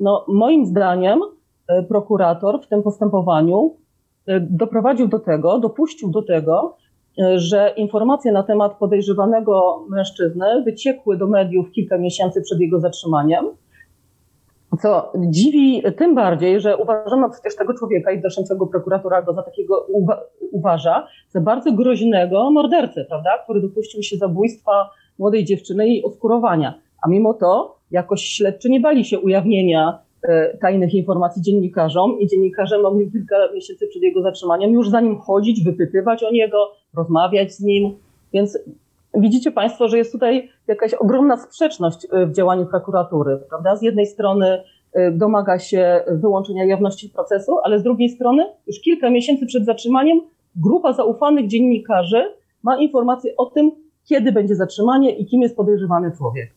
no, moim zdaniem prokurator w tym postępowaniu E, doprowadził do tego, dopuścił do tego, e, że informacje na temat podejrzewanego mężczyzny wyciekły do mediów kilka miesięcy przed jego zatrzymaniem. Co dziwi tym bardziej, że uważano przecież tego człowieka i doszącego prokuratora go za takiego uwa uważa, za bardzo groźnego mordercę, prawda, który dopuścił się zabójstwa młodej dziewczyny i oskurowania. A mimo to jakoś śledczy nie bali się ujawnienia e, tajnych informacji dziennikarzom i dziennikarze mogli kilka miesięcy przed jego zatrzymaniem już za nim chodzić, wypytywać o niego, rozmawiać z nim. Więc widzicie Państwo, że jest tutaj jakaś ogromna sprzeczność e, w działaniu prokuratury. Prawda? Z jednej strony e, domaga się wyłączenia jawności procesu, ale z drugiej strony już kilka miesięcy przed zatrzymaniem grupa zaufanych dziennikarzy ma informacje o tym, kiedy będzie zatrzymanie i kim jest podejrzewany człowiek.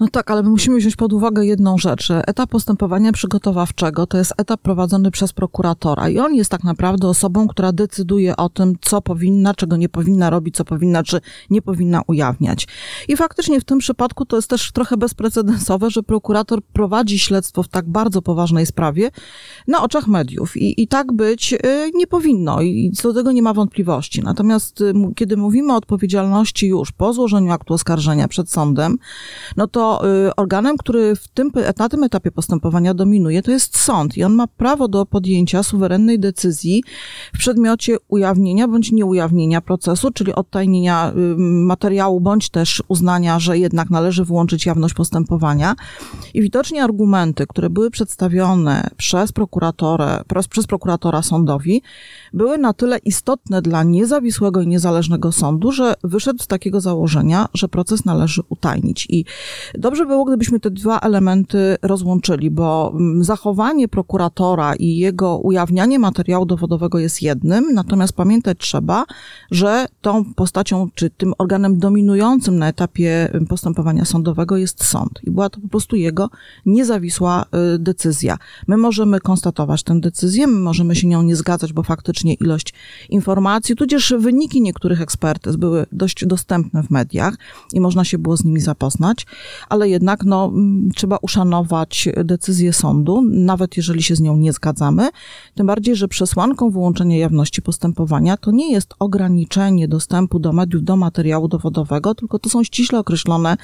No tak, ale my musimy wziąć pod uwagę jedną rzecz, etap postępowania przygotowawczego to jest etap prowadzony przez prokuratora i on jest tak naprawdę osobą, która decyduje o tym, co powinna, czego nie powinna robić, co powinna, czy nie powinna ujawniać. I faktycznie w tym przypadku to jest też trochę bezprecedensowe, że prokurator prowadzi śledztwo w tak bardzo poważnej sprawie na oczach mediów i, i tak być y, nie powinno i co do tego nie ma wątpliwości. Natomiast y, kiedy mówimy o odpowiedzialności już po złożeniu aktu oskarżenia przed sądem, no to Y, organem, który w tym, na tym etapie postępowania dominuje, to jest sąd i on ma prawo do podjęcia suwerennej decyzji w przedmiocie ujawnienia bądź nieujawnienia procesu, czyli odtajnienia y, materiału bądź też uznania, że jednak należy wyłączyć jawność postępowania. I widocznie argumenty, które były przedstawione przez prokuratorę, przez prokuratora sądowi, były na tyle istotne dla niezawisłego i niezależnego sądu, że wyszedł z takiego założenia, że proces należy utajnić. I dobrze było, gdybyśmy te dwa elementy rozłączyli, bo mm, zachowanie prokuratora i jego ujawnianie materiału dowodowego jest jednym, natomiast pamiętać trzeba, że tą postacią, czy tym organem dominującym na etapie mm, postępowania sądowego jest sąd. I była to po prostu jego niezawisła y, decyzja. My możemy konstatować tę decyzję, my możemy się nią nie zgadzać, bo faktycznie ilość informacji, tudzież wyniki niektórych ekspertyz były dość dostępne w mediach i można się było z nimi zapoznać, ale jednak no, trzeba uszanować decyzję sądu, nawet jeżeli się z nią nie zgadzamy, tym bardziej, że przesłanką wyłączenia jawności postępowania to nie jest ograniczenie dostępu do mediów, do materiału dowodowego, tylko to są ściśle określone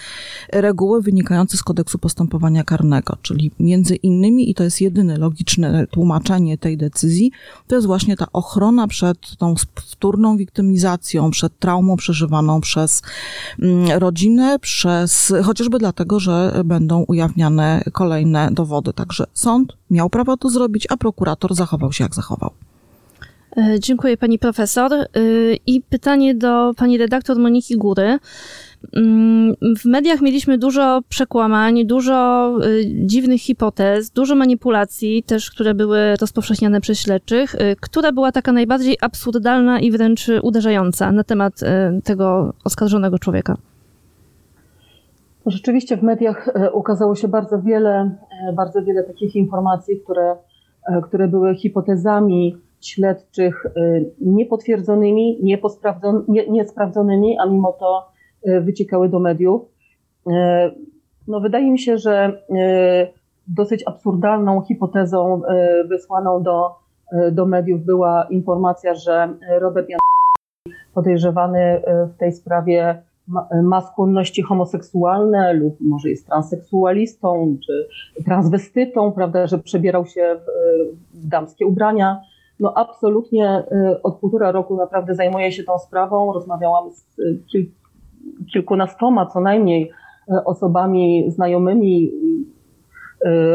reguły wynikające z kodeksu postępowania karnego, czyli między innymi, i to jest jedyne logiczne tłumaczenie tej decyzji, to jest właśnie ta ochrona przed tą wtórną wiktymizacją, przed traumą przeżywaną przez mm, rodzinę, przez, chociażby dlatego, że będą ujawniane kolejne dowody. Także sąd miał prawo to zrobić, a prokurator zachował się jak zachował. E, dziękuję pani profesor. E, I pytanie do pani redaktor Moniki Góry. Mm, w mediach mieliśmy dużo przekłamań, dużo y, dziwnych hipotez, dużo manipulacji, też które były rozpowszechniane przez śledczych. Która była taka najbardziej absurdalna i wręcz uderzająca na temat tego oskarżonego człowieka? Rzeczywiście w mediach ukazało się bardzo wiele, bardzo wiele takich informacji, które, które były hipotezami śledczych niepotwierdzonymi, niesprawdzonymi, a mimo to E, wyciekały do mediów. E, no, wydaje mi się, że e, dosyć absurdalną hipotezą wysłaną do, do mediów była informacja, że Robert Jan podejrzewany w tej sprawie ma, skłonności homoseksualne lub może jest transseksualistą czy transwestytą, prawda, że przebierał się w, damskie ubrania. No absolutnie od półtora roku naprawdę zajmuję się tą sprawą. Rozmawiałam z kilku kilkunastoma co najmniej e, osobami znajomymi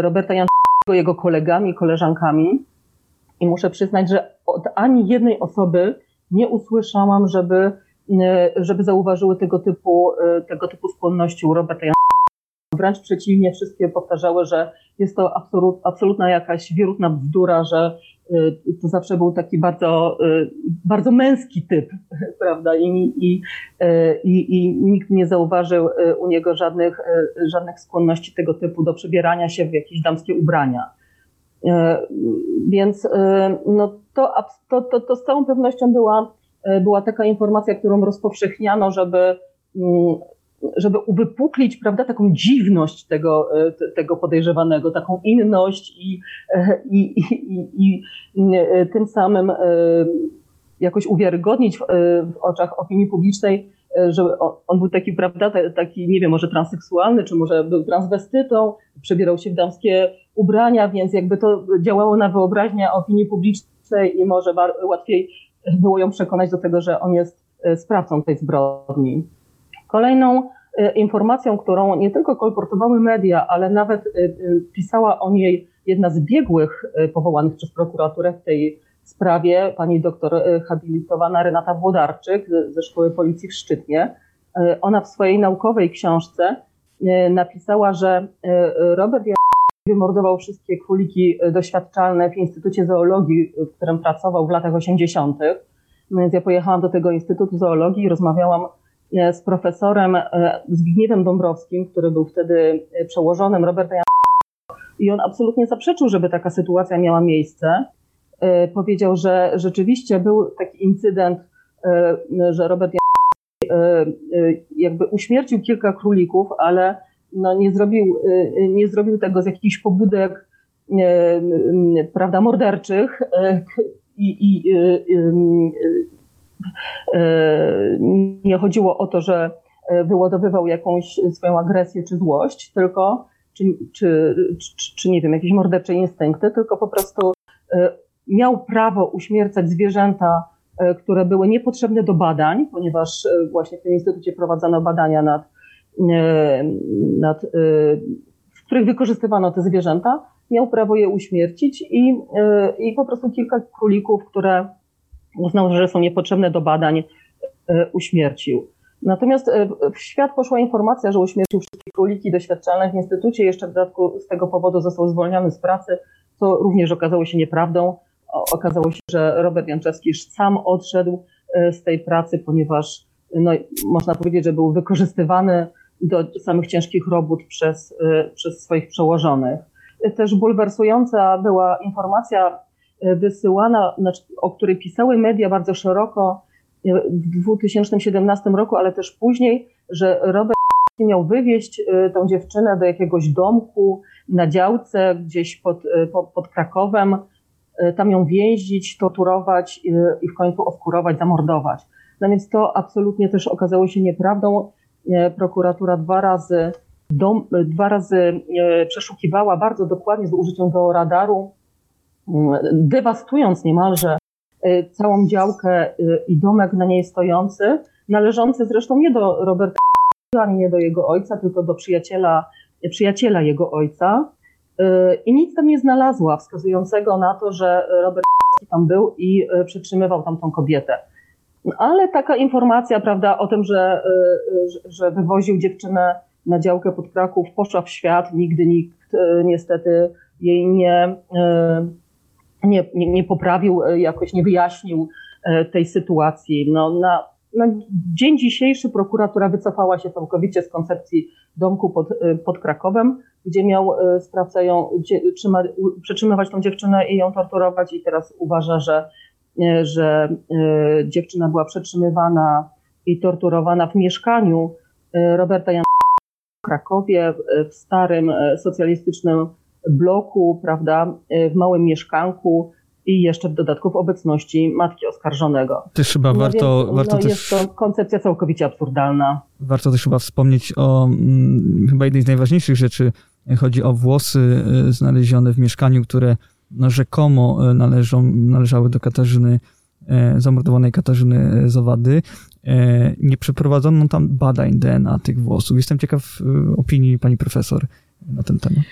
Roberta Janczego, jego kolegami, koleżankami. I muszę przyznać, że od ani jednej osoby nie usłyszałam, żeby, żeby zauważyły tego typu, tego typu skłonności u Roberta Janczego. Wręcz przeciwnie, wszystkie powtarzały, że jest to absolut, absolutna jakaś wirutna bzdura, że Y, to zawsze był taki bardzo, y, bardzo męski typ, prawda? I, i, y, i, I nikt nie zauważył u niego żadnych, żadnych skłonności tego typu do przebierania się w jakieś damskie ubrania. Więc no to, to, to, to z całą pewnością była, była taka informacja, którą rozpowszechniano, żeby mm, żeby uwypuklić, prawda, taką dziwność tego, e, tego podejrzewanego, taką inność i, e, i, i, i, i tym samym e, jakoś uwiarygodnić w, w oczach opinii publicznej że on, on był taki, prawda, taki, nie wiem, może transseksualny, czy może był transwestytą, przebierał się w damskie ubrania, więc jakby to działało na wyobraźnię opinii publicznej i może łatwiej było ją przekonać do tego, że on jest sprawcą tej zbrodni. Kolejną informacją, którą nie tylko kolportowały media, ale nawet pisała o niej jedna z biegłych powołanych przez prokuraturę w tej sprawie pani doktor e, habilitowana Renata Włodarczyk ze Szkoły Policji w Szczytnie. E, ona w swojej naukowej książce e, napisała, że Robert wymordował wszystkie króliki doświadczalne w Instytucie Zoologii, w którym pracował w latach 80. No więc ja pojechałam do tego Instytutu Zoologii i rozmawiałam z profesorem Zbigniewem Dąbrowskim, który był wtedy przełożonym Roberta Jan i on absolutnie zaprzeczył, żeby taka sytuacja miała miejsce. E, powiedział, że rzeczywiście był taki incydent, e, że Robert e, jakby uśmiercił kilka królików, ale no nie, zrobił, nie zrobił tego z jakichś pobudek prawda, morderczych i, i nie chodziło o to, że wyładowywał jakąś swoją agresję czy złość, tylko czy, czy, czy, czy nie wiem, jakieś mordercze instynkty, tylko po prostu miał prawo uśmiercać zwierzęta, które były niepotrzebne do badań, ponieważ właśnie w tym instytucie prowadzono badania nad, nad w których wykorzystywano te zwierzęta, miał prawo je uśmiercić i, i po prostu kilka królików, które uznał, że są niepotrzebne do badań, uśmiercił. Natomiast w świat poszła informacja, że uśmiercił wszystkie króliki doświadczalne w instytucie, jeszcze w dodatku z tego powodu został zwolniony z pracy, co również okazało się nieprawdą okazało się, że Robert Janczewski sam odszedł z tej pracy, ponieważ no, można powiedzieć, że był wykorzystywany do samych ciężkich robót przez, e, przez swoich przełożonych. Też bulwersująca była informacja e, wysyłana, znaczy, o której pisały media bardzo szeroko w 2017 roku, ale też później, że Robert miał wywieźć tą dziewczynę do jakiegoś domku na działce gdzieś pod, pod Krakowem, tam ją więzić, torturować i w końcu oskurować, zamordować. No więc to absolutnie też okazało się nieprawdą. E, prokuratura dwa razy, dom, dwa razy e, przeszukiwała bardzo dokładnie z użyciem georadaru, dewastując niemalże całą działkę i domek na niej stojący, należący zresztą nie do Roberta ani nie do jego ojca, tylko do przyjaciela, przyjaciela jego ojca. I nic tam nie znalazła wskazującego na to, że Robert tam był i e, przytrzymywał tam tą kobietę. Ale taka informacja, prawda, o tym, że, e, że wywoził dziewczynę na działkę pod Kraków, poszła w świat. Nigdy nikt e, niestety jej nie, nie, nie, poprawił, jakoś nie wyjaśnił tej sytuacji. No, na, na dzień dzisiejszy prokuratura wycofała się całkowicie z koncepcji domku pod, pod Krakowem gdzie miał sprawca ją przetrzymywać tą dziewczynę i ją torturować i teraz uważa, że, że e, dziewczyna była przetrzymywana i torturowana w mieszkaniu Roberta Jan w Krakowie, w starym socjalistycznym bloku, prawda, w małym mieszkanku i jeszcze w dodatku w obecności matki oskarżonego. Też chyba no warto, więc, warto no też... Jest to koncepcja całkowicie absurdalna. Warto też chyba wspomnieć o mm, chyba jednej z najważniejszych rzeczy Chodzi o włosy e, znalezione w mieszkaniu, które rzekomo e, należą, należały do Katarzyny, e, zamordowanej Katarzyny Zawady. Nie przeprowadzono tam badań DNA tych włosów. Jestem ciekaw opinii pani profesor na ten temat.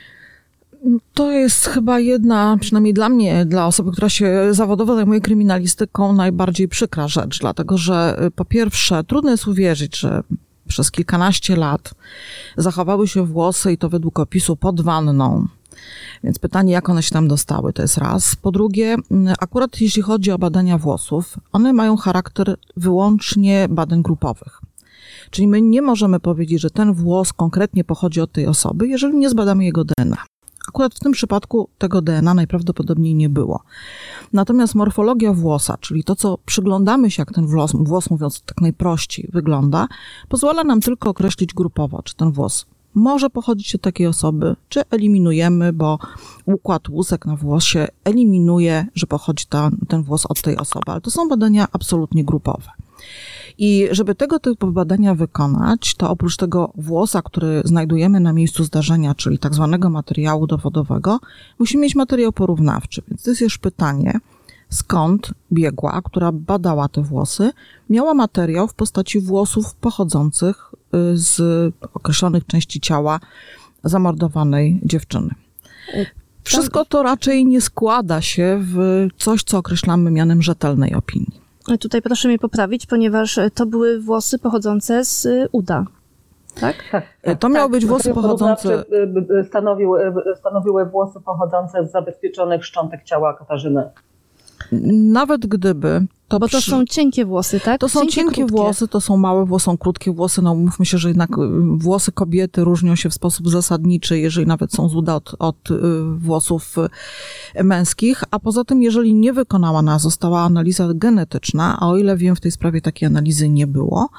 To jest chyba jedna, przynajmniej dla mnie, dla osoby, która się zawodowo zajmuje kryminalistyką, najbardziej przykra rzecz, dlatego że po pierwsze, trudno jest uwierzyć, że przez kilkanaście lat zachowały się włosy i to według opisu pod wanną. Więc pytanie, jak one się tam dostały, to jest raz. Po drugie, akurat jeśli chodzi o badania włosów, one mają charakter wyłącznie badań grupowych. Czyli my nie możemy powiedzieć, że ten włos konkretnie pochodzi od tej osoby, jeżeli nie zbadamy jego DNA. Akurat w tym przypadku tego DNA najprawdopodobniej nie było. Natomiast morfologia włosa, czyli to, co przyglądamy się, jak ten włos, włos mówiąc tak najprościej, wygląda, pozwala nam tylko określić grupowo, czy ten włos może pochodzić od takiej osoby, czy eliminujemy, bo układ łusek na włosie eliminuje, że pochodzi ta, ten włos od tej osoby. Ale to są badania absolutnie grupowe. I żeby tego typu badania wykonać, to oprócz tego włosa, który znajdujemy na miejscu zdarzenia, czyli tak zwanego materiału dowodowego, musimy mieć materiał porównawczy. Więc to jest już pytanie, skąd biegła, która badała te włosy, miała materiał w postaci włosów pochodzących y, z określonych części ciała zamordowanej dziewczyny. Wszystko to raczej nie składa się w coś, co określamy mianem rzetelnej opinii. Tutaj proszę mnie poprawić, ponieważ to były włosy pochodzące z y, uda. Tak? Tak. To miały być włosy pochodzące. y, Stanowiły, stanowiły włosy pochodzące z zabezpieczonych szczątek ciała Katarzyny. Nawet gdyby. To Bo to przy- są cienkie włosy, tak? To są cienkie, krótkie. włosy, to są małe włosy, są krótkie włosy. No mówmy się, że jednak y, włosy kobiety różnią się w sposób zasadniczy, jeżeli nawet są z uda od, od y, włosów y, męskich. A poza tym, jeżeli nie wykonała została analiza genetyczna, a o ile wiem, w tej sprawie takiej analizy nie było,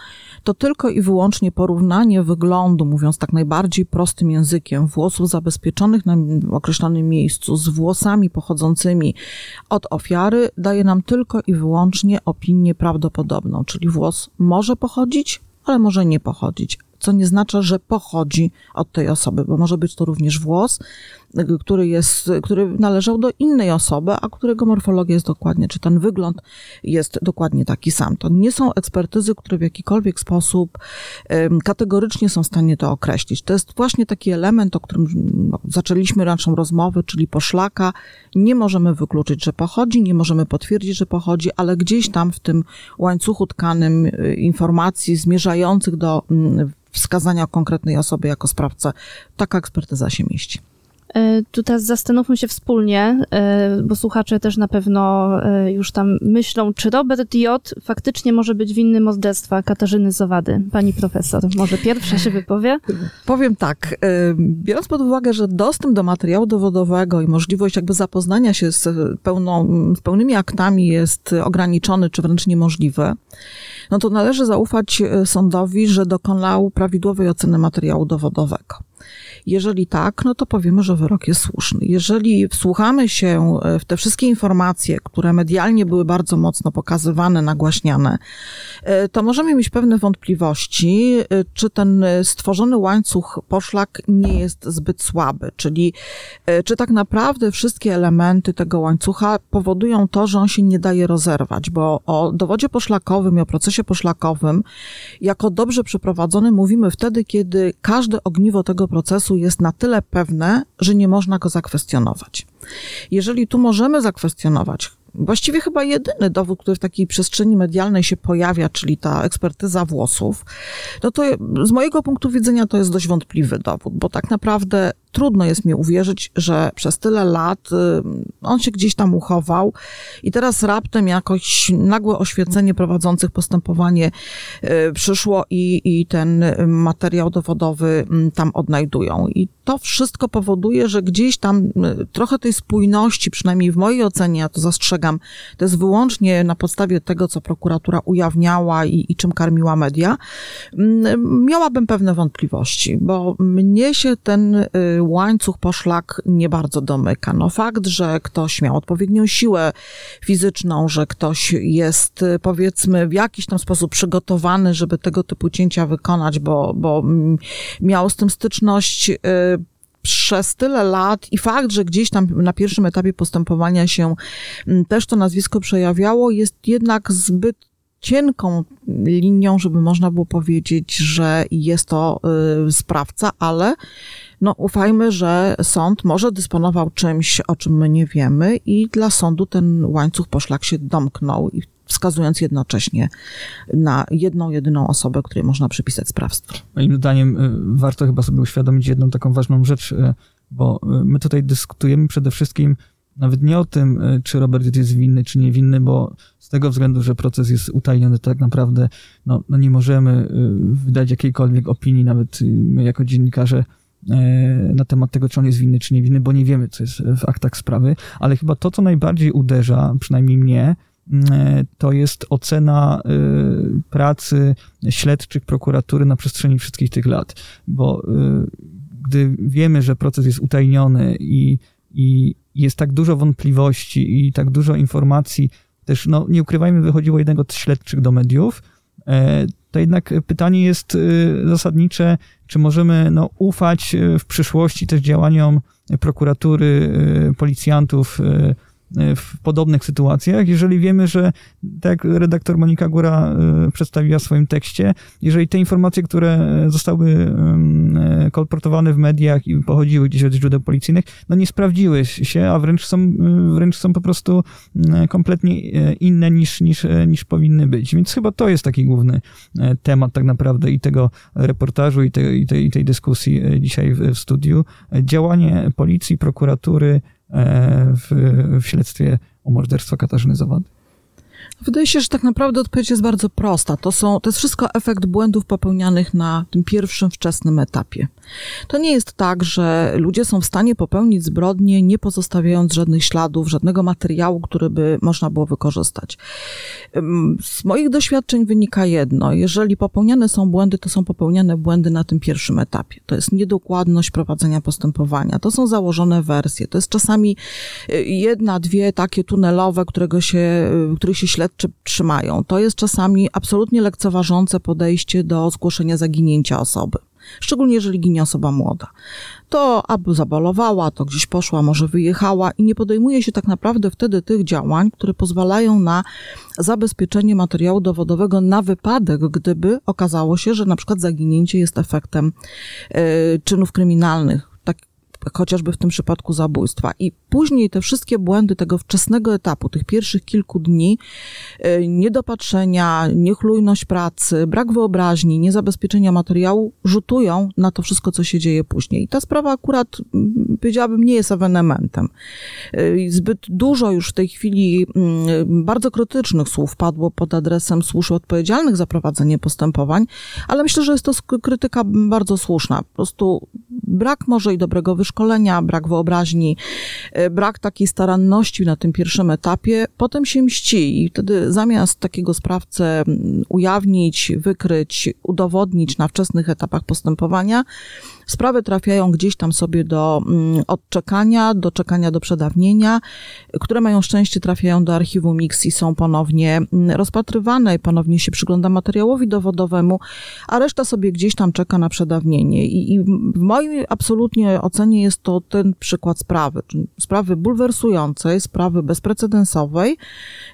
to tylko i wyłącznie porównanie wyglądu, mówiąc tak najbardziej prostym językiem, włosów zabezpieczonych na określonym miejscu z włosami pochodzącymi od ofiary daje nam tylko i wyłącznie opinię prawdopodobną, czyli włos może pochodzić, ale może nie pochodzić. Co nie znaczy, że pochodzi od tej osoby, bo może być to również włos, y, który, jest, który należał do innej osoby, a którego morfologia jest dokładnie, czy ten wygląd jest dokładnie taki sam. To nie są ekspertyzy, które w jakikolwiek sposób kategorycznie są w stanie to określić. To jest właśnie taki element, o którym no, zaczęliśmy naszą rozmowę, czyli poszlaka. Nie możemy wykluczyć, że pochodzi, nie możemy potwierdzić, że pochodzi, ale gdzieś tam w tym łańcuchu tkanym y, informacji zmierzających do mm, wskazania konkretnej osoby jako sprawcę, taka ekspertyza się mieści. E, Tu teraz zastanówmy się wspólnie, e, bo słuchacze też na pewno e, już tam myślą, czy Robert J. faktycznie może być winny morderstwa Katarzyny Zowady. Pani profesor, może pierwsza się wypowie? Powiem tak, biorąc pod uwagę, że dostęp do materiału dowodowego i możliwość jakby zapoznania się z, pełną, z pełnymi aktami jest ograniczony czy wręcz niemożliwy, no to należy zaufać sądowi, że dokonał prawidłowej oceny materiału dowodowego. Jeżeli tak, no to powiemy, że wyrok jest słuszny. Jeżeli wsłuchamy się e, w te wszystkie informacje, które medialnie były bardzo mocno pokazywane, nagłaśniane, e, to możemy mieć pewne wątpliwości, e, czy ten stworzony łańcuch poszlak nie jest zbyt słaby, czyli czy tak naprawdę wszystkie elementy tego łańcucha powodują to, że on się nie daje rozerwać, bo o dowodzie poszlakowym i o procesie poszlakowym jako dobrze przeprowadzony mówimy wtedy, kiedy każde ogniwo tego procesu jest na tyle pewne, że nie można go zakwestionować. Jeżeli tu możemy zakwestionować, właściwie chyba jedyny dowód, który w takiej przestrzeni medialnej się pojawia, czyli ta ekspertyza włosów, no to z mojego punktu widzenia to jest dość wątpliwy dowód, bo tak naprawdę trudno jest mi uwierzyć, że przez tyle lat y, on się gdzieś tam uchował i teraz raptem jakoś nagłe oświecenie prowadzących postępowanie y, przyszło i, i ten materiał dowodowy mm, tam odnajdują. I to wszystko powoduje, że gdzieś tam y, trochę tej spójności, przynajmniej w mojej ocenie, ja to zastrzegam, to jest wyłącznie na podstawie tego, co prokuratura ujawniała i, i czym karmiła media, mm, miałabym pewne wątpliwości, bo mnie się ten łańcuch poszlak nie bardzo domyka. No fakt, że ktoś miał odpowiednią siłę fizyczną, że ktoś jest y, powiedzmy w jakiś tam sposób przygotowany, żeby tego typu cięcia wykonać, bo, bo mm, miał z tym styczność y, przez tyle lat i fakt, że gdzieś tam na pierwszym etapie postępowania się mm, też to nazwisko przejawiało, jest jednak zbyt cienką linią, żeby można było powiedzieć, że jest to y, sprawca, ale no ufajmy, że sąd może dysponował czymś, o czym my nie wiemy i dla sądu ten łańcuch poszlak się domknął wskazując jednocześnie na jedną, jedyną osobę, której można przypisać sprawstwo. Moim zdaniem y, warto chyba sobie uświadomić jedną taką ważną rzecz, y, bo my tutaj dyskutujemy przede wszystkim nawet nie o tym, y, czy Robert jest winny, czy niewinny, bo z tego względu, że proces jest utajniony, tak naprawdę no, no nie możemy y, wydać jakiejkolwiek opinii, nawet y, my jako dziennikarze, na temat tego, czy on jest winny, czy niewinny, bo nie wiemy, co jest w aktach sprawy, ale chyba to, co najbardziej uderza, przynajmniej mnie, to jest ocena pracy śledczych prokuratury na przestrzeni wszystkich tych lat, bo gdy wiemy, że proces jest utajniony i, i jest tak dużo wątpliwości i tak dużo informacji, też no, nie ukrywajmy, wychodziło jednego z śledczych do mediów, e, to jednak pytanie jest e, zasadnicze, czy możemy no, ufać e, w przyszłości też działaniom prokuratury, policjantów, w podobnych sytuacjach, jeżeli wiemy, że tak jak redaktor Monika Góra e, przedstawiła w swoim tekście, jeżeli te informacje, które zostały e, kolportowane w mediach i pochodziły gdzieś od źródeł policyjnych, no nie sprawdziły się, a wręcz są, wręcz są po prostu kompletnie inne niż, niż, niż powinny być. Więc chyba to jest taki główny temat tak naprawdę i tego reportażu i, te, i, tej, i tej dyskusji dzisiaj w, w studiu. Działanie policji, prokuratury, w, w śledztwie o morderstwo Katarzyny Zawady? Wydaje się, że tak naprawdę odpowiedź jest bardzo prosta. To, są, to jest wszystko efekt błędów popełnianych na tym pierwszym, wczesnym etapie. To nie jest tak, że ludzie są w stanie popełnić zbrodnie, nie pozostawiając żadnych śladów, żadnego materiału, który by można było wykorzystać. Z moich doświadczeń wynika jedno. Jeżeli popełniane są błędy, to są popełniane błędy na tym pierwszym etapie. To jest niedokładność prowadzenia postępowania. To są założone wersje. To jest czasami y, jedna, dwie takie tunelowe, którego się, y, których się śledczy trzymają. To jest czasami absolutnie lekceważące podejście do zgłoszenia zaginięcia osoby szczególnie jeżeli ginie osoba młoda. To albo zabalowała, to gdzieś poszła, może wyjechała i nie podejmuje się tak naprawdę wtedy tych działań, które pozwalają na zabezpieczenie materiału dowodowego na wypadek, gdyby okazało się, że na przykład zaginięcie jest efektem y, czynów kryminalnych, chociażby w tym przypadku zabójstwa. I później te wszystkie błędy tego wczesnego etapu, tych pierwszych kilku dni, e, niedopatrzenia, niechlujność pracy, brak wyobraźni, niezabezpieczenia materiału rzutują na to wszystko, co się dzieje później. I ta sprawa akurat, mm, powiedziałabym, nie jest ewenementem. E, zbyt dużo już w tej chwili mm, bardzo krytycznych słów padło pod adresem służb odpowiedzialnych za prowadzenie postępowań, ale myślę, że jest to krytyka bardzo słuszna. Po prostu brak może i dobrego wyszkolenia, brak wyobraźni, e, brak takiej staranności na tym pierwszym etapie, potem się mści i wtedy zamiast takiego sprawcę mm, ujawnić, wykryć, udowodnić na wczesnych etapach postępowania, Sprawy trafiają gdzieś tam sobie do mm, odczekania, do czekania do przedawnienia, które mają szczęście trafiają do archiwum X i są ponownie mm, rozpatrywane, ponownie się przygląda materiałowi dowodowemu, a reszta sobie gdzieś tam czeka na przedawnienie. I, i w mojej absolutnie ocenie jest to ten przykład sprawy, czyli sprawy bulwersującej, sprawy bezprecedensowej,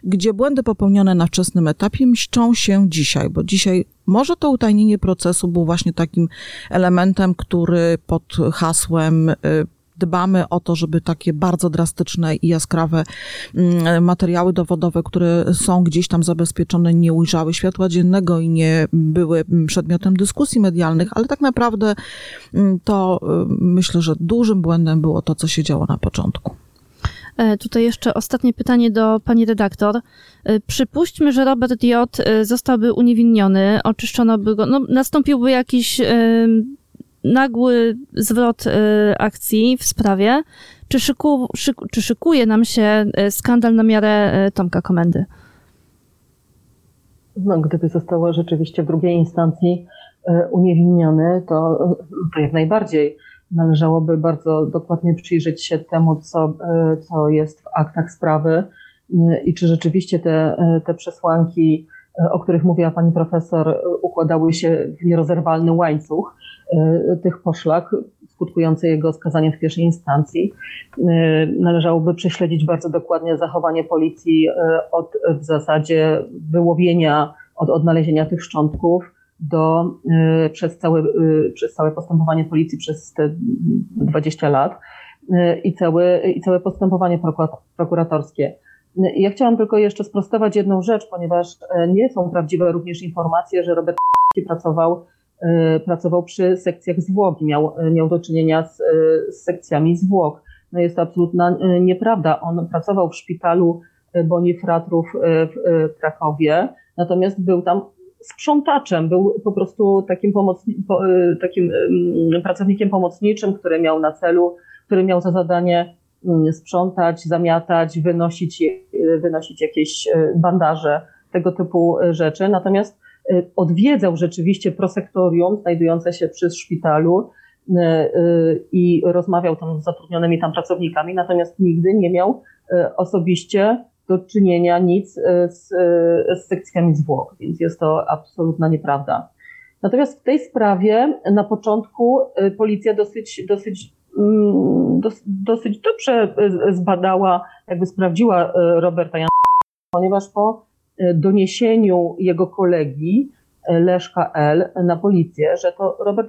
gdzie błędy popełnione na wczesnym etapie mszczą się dzisiaj, bo dzisiaj może to utajnienie procesu był właśnie takim elementem, który pod hasłem y, dbamy o to, żeby takie bardzo drastyczne i jaskrawe mm, materiały dowodowe, które są gdzieś tam zabezpieczone, nie ujrzały światła dziennego i nie były przedmiotem dyskusji medialnych, ale tak naprawdę mm, to y, myślę, że dużym błędem było to, co się działo na początku. E, tutaj jeszcze ostatnie pytanie do pani redaktor. E, przypuśćmy, że Robert J. E, zostałby uniewinniony, oczyszczono by go, no, nastąpiłby jakiś nagły zwrot akcji w sprawie. Czy, szyku, szyku, czy szykuje nam się skandal na miarę Tomka Komendy? No, gdyby zostało rzeczywiście w drugiej instancji uniewinniony, to, to jak najbardziej należałoby bardzo dokładnie przyjrzeć się temu, co, e, co jest w aktach sprawy e, i czy rzeczywiście te, e, te przesłanki, o których mówiła pani profesor, układały się w nierozerwalny łańcuch tych poszlak skutkujący jego skazaniem w pierwszej instancji. Należałoby prześledzić bardzo dokładnie zachowanie policji od w zasadzie wyłowienia, od odnalezienia tych szczątków, do, y, przez, całe, y, przez całe postępowanie policji przez te 20 lat y, i całe, i całe postępowanie prokuratorskie. Ja chciałam tylko jeszcze sprostować jedną rzecz, ponieważ nie są prawdziwe również informacje, że Robert pracował, pracował przy sekcjach zwłoki, miał, miał do czynienia z, z sekcjami zwłok. No jest to absolutna nieprawda. On pracował w szpitalu Bonifratrów w Krakowie, natomiast był tam sprzątaczem, był po prostu takim, pomocni, y, takim pracownikiem pomocniczym, który miał na celu, który miał za zadanie sprzątać, zamiatać, wynosić, wynosić jakieś bandaże, tego typu rzeczy. Natomiast odwiedzał rzeczywiście prosektorium znajdujące się przy szpitalu i rozmawiał tam z zatrudnionymi tam pracownikami, natomiast nigdy nie miał osobiście do czynienia nic z, z sekcjami zwłok, więc jest to absolutna nieprawda. Natomiast w tej sprawie na początku y, policja dosyć, dosyć, mm, dosyć dobrze zbadała, jakby sprawdziła Roberta Jan, ponieważ po doniesieniu jego kolegi Leszka L na policję, że to Robert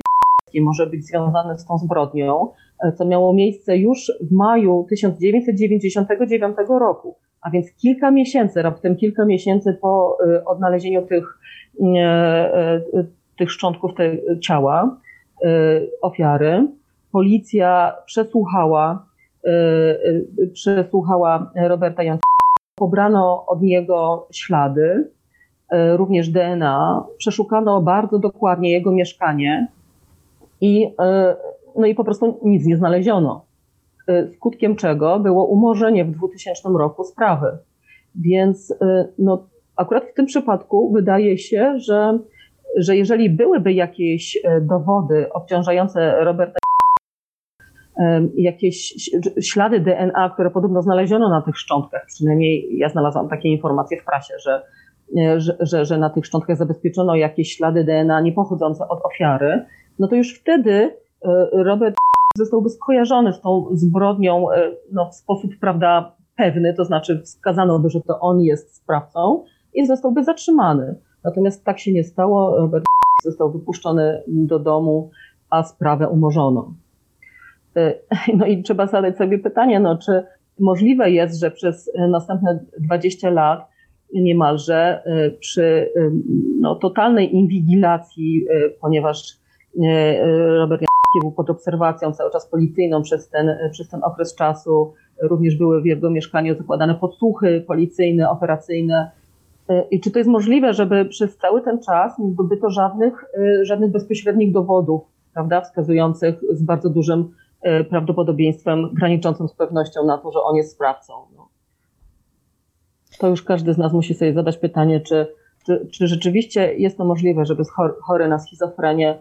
może być związany z tą zbrodnią, co miało miejsce już w maju 1999 roku, a więc kilka miesięcy, raptem kilka miesięcy po odnalezieniu tych tych szczątków te, ciała y, ofiary. Policja przesłuchała, y, y, przesłuchała Roberta Janczaka. Pobrano od niego ślady, również DNA. Przeszukano bardzo dokładnie jego mieszkanie i, no i po prostu nic nie znaleziono. Skutkiem czego było umorzenie w 2000 roku sprawy. Więc no, akurat w tym przypadku wydaje się, że że jeżeli byłyby jakieś e, dowody obciążające Roberta, jakieś ślady DNA, które podobno znaleziono na tych szczątkach, przynajmniej ja znalazłam takie informacje w prasie, że, że, że, że na tych szczątkach zabezpieczono jakieś ślady DNA nie pochodzące od ofiary, no to już wtedy Robert zostałby skojarzony z tą zbrodnią no, w sposób, prawda, pewny, to znaczy wskazano by, że to on jest sprawcą i zostałby zatrzymany. Natomiast tak się nie stało. Robert został wypuszczony do domu, a sprawę umorzono. E, no i trzeba zadać sobie pytanie, no, czy możliwe jest, że przez następne 20 lat niemalże e, przy e, no, totalnej inwigilacji, ponieważ Robert był pod obserwacją cały czas policyjną przez ten, przez ten okres czasu, również były w jego mieszkaniu zakładane podsłuchy policyjne, operacyjne, I czy to jest możliwe, żeby przez cały ten czas nie zdobyto żadnych, żadnych bezpośrednich dowodów, prawda, wskazujących z bardzo dużym e, prawdopodobieństwem, graniczącym z pewnością na to, że on jest sprawcą? No. To już każdy z nas musi sobie zadać pytanie, czy, czy, czy rzeczywiście jest to możliwe, żeby chory na schizofrenię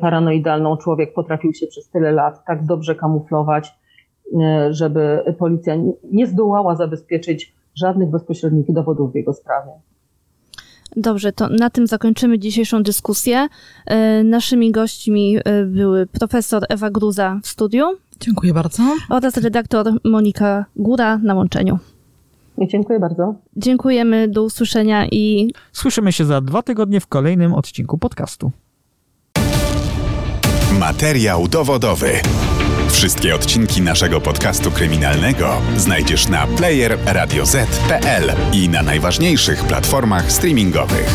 paranoidalną człowiek potrafił się przez tyle lat tak dobrze kamuflować, żeby policja nie zdołała zabezpieczyć żadnych bezpośrednich dowodów w jego sprawie. Dobrze, to na tym zakończymy dzisiejszą dyskusję. E, naszymi gośćmi e, były profesor Ewa Gruza w studiu. Dziękuję bardzo. Oraz redaktor Monika Góra na łączeniu. Dziękuję bardzo. Dziękujemy, do usłyszenia i. Słyszymy się za dwa tygodnie w kolejnym odcinku podcastu. Materiał dowodowy. Wszystkie odcinki naszego podcastu kryminalnego znajdziesz na player radioz.pl i na najważniejszych platformach streamingowych.